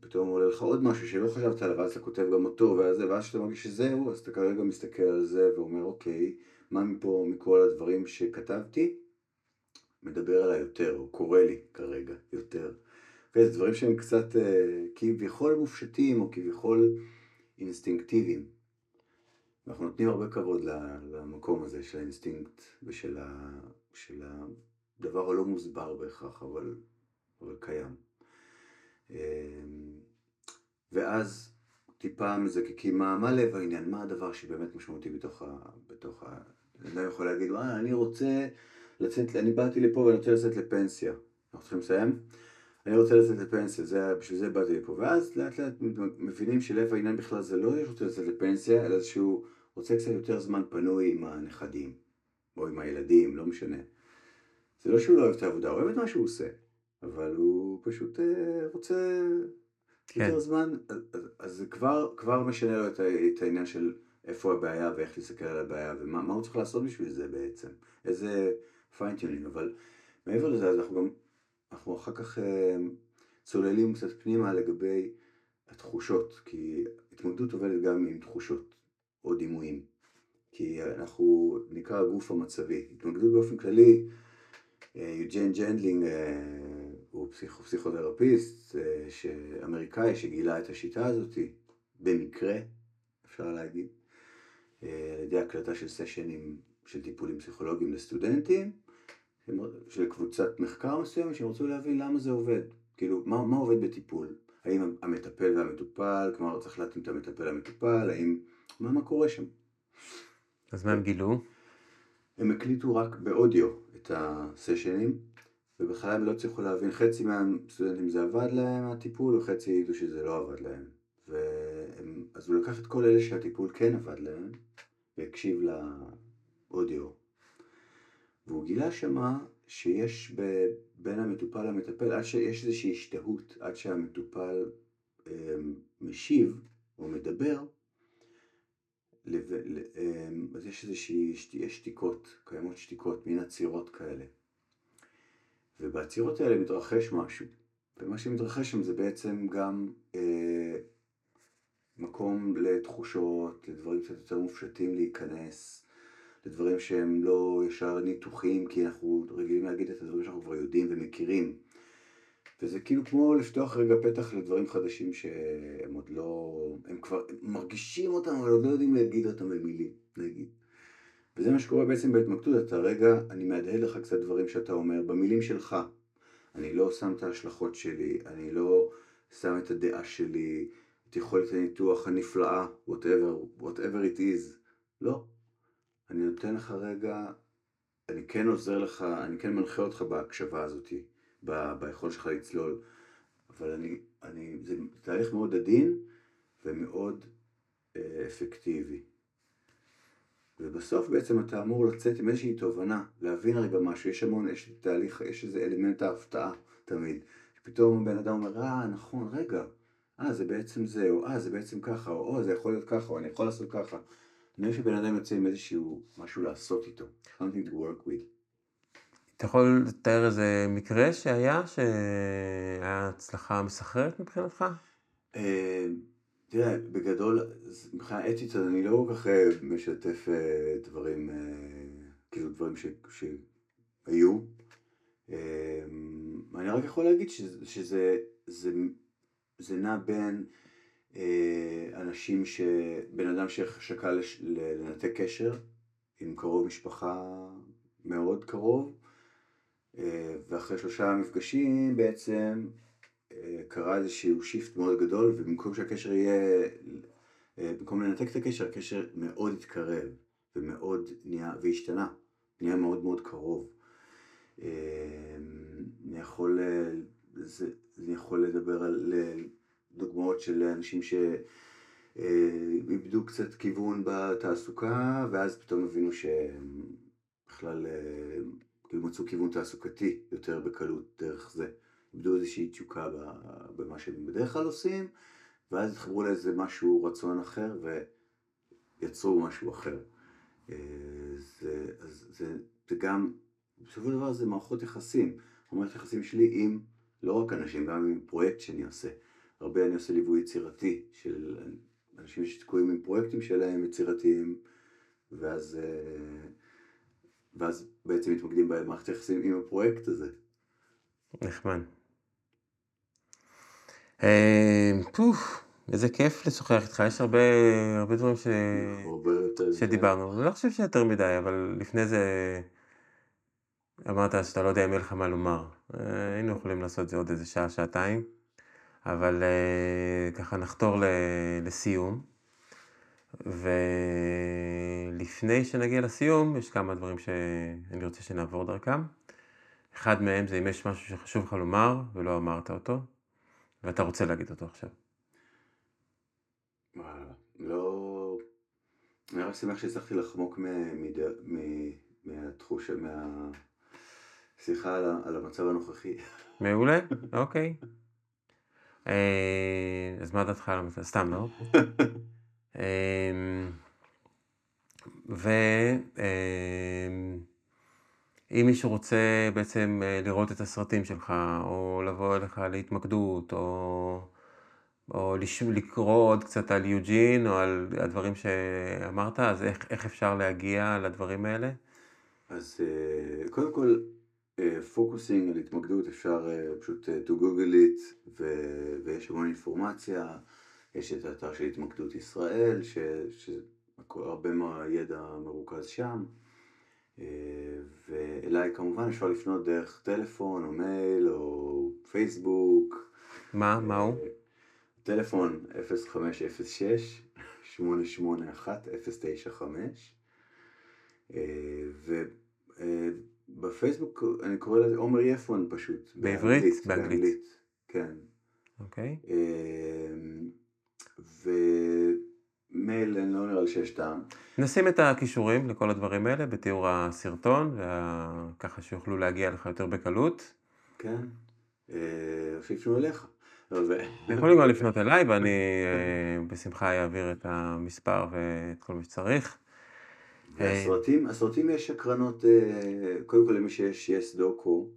Speaker 1: פתאום עולה לך עוד משהו שלא חשבת עליו, ואז אתה כותב גם אותו, ואז כשאתה מרגיש שזהו, אז אתה כרגע מסתכל על זה ואומר, אוקיי, מה מפה, מכל הדברים שכתבתי, מדבר עליי יותר, או קורא לי כרגע יותר. וזה דברים שהם קצת אה, כביכול מופשטים, או כביכול אינסטינקטיביים. אנחנו נותנים הרבה כבוד למקום הזה של האינסטינקט ושל ה... של הדבר הלא מוסבר בהכרח, אבל, אבל קיים. אמ, ואז טיפה מזקקים מה, מה לב העניין, מה הדבר שבאמת משמעותי בתוך ה... בתוך ה... אני יכול להגיד, אני רוצה לצאת, אני באתי לפה ואני רוצה לצאת לפנסיה. אנחנו צריכים לסיים? אני רוצה לצאת לפנסיה, זה, בשביל זה באתי לפה. ואז לאט לאט מבינים שלב העניין בכלל זה לא יש רוצה לצאת לפנסיה, אלא שהוא רוצה קצת יותר זמן פנוי עם הנכדים, או עם הילדים, לא משנה. זה לא שהוא לא אוהב את העבודה, הוא אוהב את מה שהוא עושה, אבל הוא פשוט אה, רוצה כן. יותר זמן, אז, אז זה כבר, כבר משנה לו את, את העניין של איפה הבעיה ואיך להסתכל על הבעיה ומה הוא צריך לעשות בשביל זה בעצם, איזה fine tuning, אבל מעבר לזה אז אנחנו גם, אנחנו אחר כך אה, צוללים קצת פנימה לגבי התחושות, כי התמודדות עובדת גם עם תחושות או דימויים, כי אנחנו נקרא הגוף המצבי, התמודדות באופן כללי, אה, יוג'ן ג'נדלינג אה, הוא פסיכו, פסיכותרפיסט אמריקאי שגילה את השיטה הזאת במקרה, אפשר להגיד, על ידי הקלטה של סשנים של טיפולים פסיכולוגיים לסטודנטים, של קבוצת מחקר מסוימת שהם רצו להבין למה זה עובד, כאילו מה, מה עובד בטיפול, האם המטפל והמטופל, כלומר צריך להתאים את המטפל למטופל, האם, מה, מה קורה שם.
Speaker 2: אז מה הם גילו?
Speaker 1: הם הקליטו רק באודיו את הסשנים, ובכלל הם לא הצליחו להבין, חצי מהסטודנטים זה עבד להם הטיפול, וחצי ידעו שזה לא עבד להם. והם, אז הוא לקח את כל אלה שהטיפול כן עבד להם, והקשיב לאודיו. והוא גילה שמה שיש ב, בין המטופל למטפל, עד שיש איזושהי השתהות, עד שהמטופל אה, משיב או מדבר, לב, אה, אז יש איזושהי, יש שתיקות, קיימות שתיקות, מין עצירות כאלה. ובעצירות האלה מתרחש משהו. ומה שמתרחש שם זה בעצם גם אה, מקום לתחושות, לדברים קצת יותר מופשטים להיכנס, לדברים שהם לא ישר ניתוחים, כי אנחנו רגילים להגיד את הדברים שאנחנו כבר יודעים ומכירים. וזה כאילו כמו לפתוח רגע פתח לדברים חדשים שהם עוד לא, הם כבר הם מרגישים אותם, אבל עוד לא יודעים להגיד אותם במילים, נגיד. וזה מה שקורה בעצם בהתמקדות, אתה רגע, אני מהדהד לך קצת דברים שאתה אומר במילים שלך. אני לא שם את ההשלכות שלי, אני לא שם את הדעה שלי, את יכולת הניתוח הנפלאה, whatever, whatever it is. לא. אני נותן לך רגע, אני כן עוזר לך, אני כן מנחה אותך בהקשבה הזאת, ב, ביכולת שלך לצלול, אבל אני, אני, זה תהליך מאוד עדין ומאוד אה, אפקטיבי. ובסוף בעצם אתה אמור לצאת עם איזושהי תובנה, להבין רגע משהו, יש המון, יש תהליך, יש איזה אלמנט ההפתעה תמיד. פתאום הבן אדם אומר, אה, נכון, רגע, אה, זה בעצם זה, או אה, זה בעצם ככה, או, או, זה יכול להיות ככה, או אני יכול לעשות ככה. אני חושב שבן אדם יוצא עם איזשהו משהו לעשות איתו, something to work with.
Speaker 2: אתה יכול לתאר איזה מקרה שהיה, שהיה הצלחה מסחררת מבחינתך?
Speaker 1: אה, תראה, בגדול, מבחינה אתית אני לא כל כך אה, משתף אה, דברים, אה, כאילו דברים שהיו. אני רק יכול להגיד שזה זה, זה נע בין אנשים, ש... בן אדם ששקל לנתק קשר עם קרוב משפחה מאוד קרוב, ואחרי שלושה מפגשים בעצם קרה איזשהו שיפט מאוד גדול, ובמקום שהקשר יהיה, אה, במקום לנתק את הקשר, הקשר מאוד התקרב, ומאוד נהיה, והשתנה, נהיה מאוד מאוד קרוב. אה, אני יכול, אה, זה, אני יכול לדבר על דוגמאות של אנשים שאיבדו קצת כיוון בתעסוקה, ואז פתאום הבינו שהם בכלל כאילו מצאו כיוון תעסוקתי יותר בקלות דרך זה. איבדו איזושהי תשוקה במה שהם בדרך כלל עושים, ואז התחברו לאיזה משהו, רצון אחר, ויצרו משהו אחר. אה, זה, אז זה, זה גם, בסופו של דבר זה מערכות יחסים. מערכת יחסים שלי עם לא רק אנשים, גם עם פרויקט שאני עושה. הרבה אני עושה ליווי יצירתי של אנשים שתקועים עם פרויקטים שלהם יצירתיים, ואז, אה, ואז בעצם מתמקדים במערכת יחסים עם הפרויקט הזה.
Speaker 2: נחמד. אה, פוף, איזה כיף לשוחח איתך, יש הרבה, הרבה דברים ש...
Speaker 1: הרבה.
Speaker 2: שדיברנו. אני לא חושב שיותר מדי, אבל לפני זה אמרת שאתה לא יודע אם יהיה לך מה לומר. אה, היינו יכולים לעשות את זה עוד איזה שעה, שעתיים, אבל אה, ככה נחתור לסיום. ולפני שנגיע לסיום, יש כמה דברים שאני רוצה שנעבור דרכם. אחד מהם זה אם יש משהו שחשוב לך לומר ולא אמרת אותו, ואתה רוצה להגיד אותו עכשיו.
Speaker 1: לא... אני רק שמח שהצלחתי לחמוק מהתחושה, מהשיחה על המצב הנוכחי.
Speaker 2: מעולה, אוקיי. אה, אז מה דעתך על המצב? סתם, לא? אמ, ואם אמ, מישהו רוצה בעצם אה, לראות את הסרטים שלך, או לבוא אליך להתמקדות, או, או לקרוא עוד קצת על יוג'ין, או על הדברים שאמרת, אז איך, איך אפשר להגיע לדברים האלה?
Speaker 1: אז אה, קודם כל, פוקוסינג אה, על התמקדות אפשר פשוט to google it, ויש המון אינפורמציה. יש את האתר של התמקדות ישראל, שהרבה מהידע מרוכז שם. אה, ואליי כמובן אפשר לפנות דרך טלפון או מייל או פייסבוק.
Speaker 2: מה? מה הוא?
Speaker 1: טלפון 0506 881 095 ובפייסבוק אני קורא לזה עומר יפון פשוט.
Speaker 2: בעברית? באנגלית.
Speaker 1: כן.
Speaker 2: אוקיי. Okay.
Speaker 1: אה, ומייל אני לא נראה לי שיש טעם.
Speaker 2: נשים את הכישורים לכל הדברים האלה בתיאור הסרטון, וככה שיוכלו להגיע לך יותר בקלות.
Speaker 1: כן, שיפנו אליך.
Speaker 2: יכולים גם לפנות אליי ואני אה, בשמחה אעביר את המספר ואת כל מה שצריך.
Speaker 1: והסרטים, הסרטים יש הקרנות, אה, קודם כל למי שיש יס דוקו,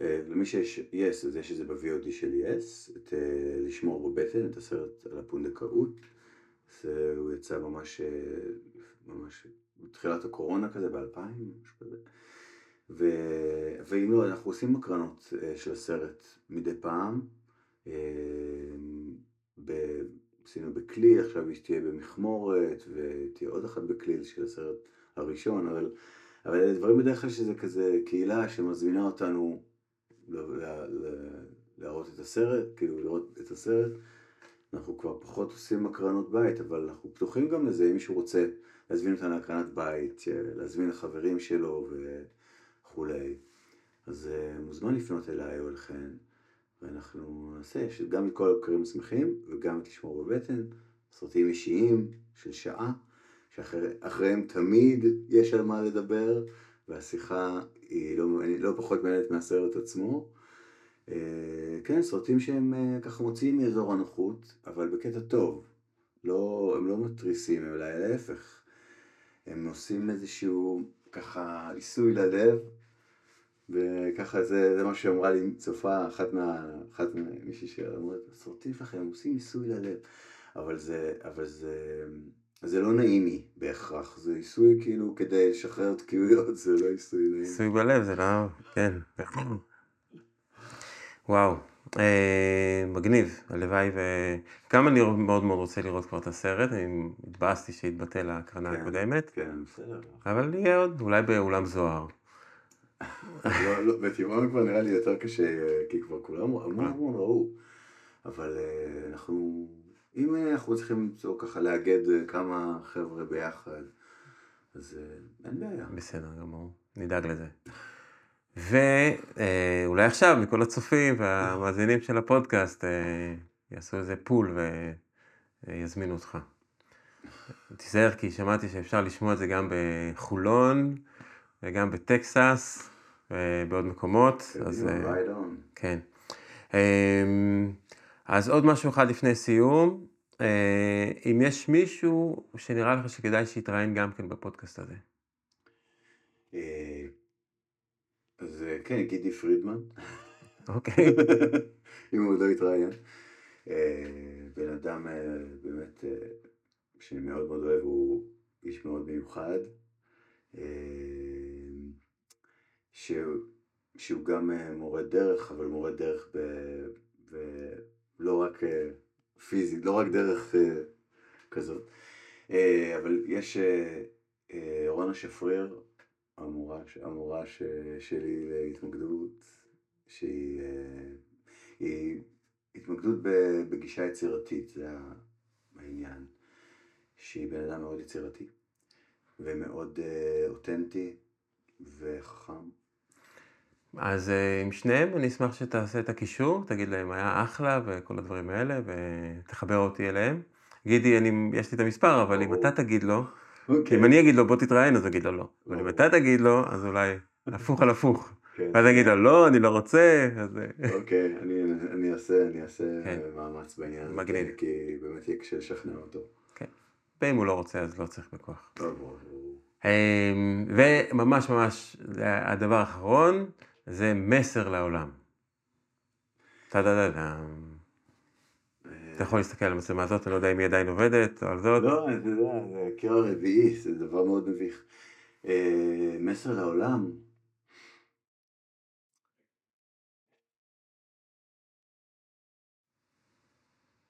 Speaker 1: אה, למי שיש יס, אז יש את זה ב-VOD של יס, את אה, לשמור בבטן, את הסרט על הפונדקאות. זה, הוא יצא ממש, ממש בתחילת הקורונה כזה, ב-2000, משהו כזה. ו... ואם לא, אנחנו עושים הקרנות של הסרט מדי פעם. ב... עשינו בכלי, עכשיו תהיה במכמורת, ותהיה עוד אחת בכלי של הסרט הראשון, אבל, אבל אלה דברים בדרך כלל שזה כזה קהילה שמזמינה אותנו להראות את הסרט, כאילו לראות את הסרט. אנחנו כבר פחות עושים הקרנות בית, אבל אנחנו פתוחים גם לזה, אם מישהו רוצה להזמין אותנו להקרנת בית, להזמין לחברים שלו וכולי. אז uh, מוזמן לפנות אליי או אליכן, ואנחנו נעשה גם את כל הבקרים השמחים וגם את לשמור בבטן, סרטים אישיים של שעה, שאחריהם תמיד יש על מה לדבר. והשיחה היא לא, לא פחות מעניינת מהסרט עצמו. אה, כן, סרטים שהם אה, ככה מוציאים מאזור הנוחות, אבל בקטע טוב. לא, הם לא מתריסים, אלא להפך. הם עושים איזשהו ככה עיסוי ללב, וככה זה, זה מה שאמרה לי צופה, אחת מה... אחת ממישהי שאומרת, הסרטים שלכם הם עושים עיסוי ללב. אבל זה, אבל זה, זה לא נעימי בהכרח, זה עיסוי כאילו כדי לשחרר תקיעויות, זה לא עיסוי נעים.
Speaker 2: עיסוי בלב, זה לא... כן. וואו, אה, מגניב, הלוואי ו... גם אני מאוד מאוד רוצה לראות כבר את הסרט, אני התבאסתי שהתבטל ההקרנה
Speaker 1: כן,
Speaker 2: הקודמת.
Speaker 1: כן, בסדר.
Speaker 2: אבל יהיה עוד, אולי באולם זוהר.
Speaker 1: לא, לא, בטבעון כבר נראה לי יותר קשה, כי כבר כולם המון המון ראו. אבל אה, אנחנו אם אה, אנחנו צריכים למצוא ככה לאגד אה, כמה חבר'ה ביחד, אז אה, אין בעיה.
Speaker 2: בסדר גמור, נדאג לזה. ואולי עכשיו מכל הצופים והמאזינים של הפודקאסט יעשו איזה פול ויזמינו אותך. תיזהר כי שמעתי שאפשר לשמוע את זה גם בחולון וגם בטקסס ובעוד מקומות.
Speaker 1: אז,
Speaker 2: כן. אמ, אז עוד משהו אחד לפני סיום, אה, אם יש מישהו שנראה לך שכדאי שיתראיין גם כן בפודקאסט הזה.
Speaker 1: אה, אז אה, כן, גידי פרידמן.
Speaker 2: אוקיי.
Speaker 1: אם הוא עוד לא התראיין. בן אדם באמת שאני מאוד מאוד אוהב, הוא איש מאוד מיוחד. שהוא, שהוא גם מורה דרך, אבל מורה דרך ב... ב לא רק פיזית, לא רק דרך אה, כזאת. אה, אבל יש אה, אה, רונה שפריר, המורה, המורה ש, שלי להתמקדות, שהיא אה, היא התמקדות בגישה יצירתית, זה העניין. שהיא בן אדם מאוד יצירתי, ומאוד אה, אותנטי וחכם.
Speaker 2: אז אה, עם שניהם אני אשמח שתעשה את הקישור, תגיד להם היה אחלה וכל הדברים האלה, ותחבר אותי אליהם. גידי, אני, יש לי את המספר, אבל אם אתה תגיד לו, כי אם
Speaker 1: אוקיי.
Speaker 2: אני אגיד לו בוא תתראיין, אז הוא יגיד לו לא. אבל אם אתה תגיד לו, אז אולי הפוך על הפוך.
Speaker 1: כן.
Speaker 2: ואז אגיד לו לא, אני לא רוצה, אז... אה,
Speaker 1: אוקיי, אני, אני אעשה, אני אעשה
Speaker 2: כן.
Speaker 1: מאמץ בעניין
Speaker 2: מגניב.
Speaker 1: כי באמת יהיה קשה לשכנע אותו.
Speaker 2: ואם הוא לא רוצה, אז לא צריך בכוח. אמ, וממש ממש, הדבר האחרון, זה מסר לעולם. טה-דה-דה-דם. אתה יכול להסתכל על המצלמה הזאת, אני לא יודע אם היא עדיין עובדת, או על זאת.
Speaker 1: לא, אתה יודע, זה הקיר הרביעי, זה דבר מאוד מביך. אה, מסר לעולם.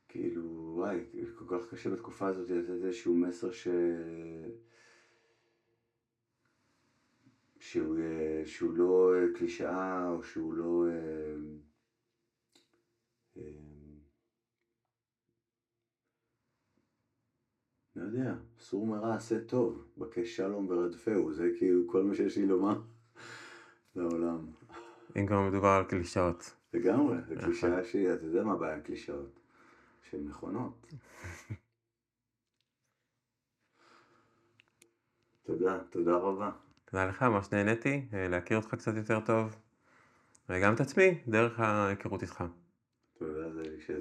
Speaker 1: כאילו, וואי, כל כך קשה בתקופה הזאת לתת איזשהו מסר ש... שהוא, אה, שהוא לא אה, קלישאה, או שהוא לא... אה, לא יודע, סור מרע עשה טוב, בקש שלום ורדפהו, זה כאילו כל מה שיש לי לומר לעולם.
Speaker 2: אם כבר מדובר על קלישאות.
Speaker 1: לגמרי, זה. קלישאה שהיא, אתה יודע מה הבעיה עם קלישאות? שהן נכונות. תודה, תודה רבה.
Speaker 2: תודה לך, ממש נהניתי אה, להכיר אותך קצת יותר טוב, וגם את עצמי, דרך ההיכרות איתך.
Speaker 1: תודה, זה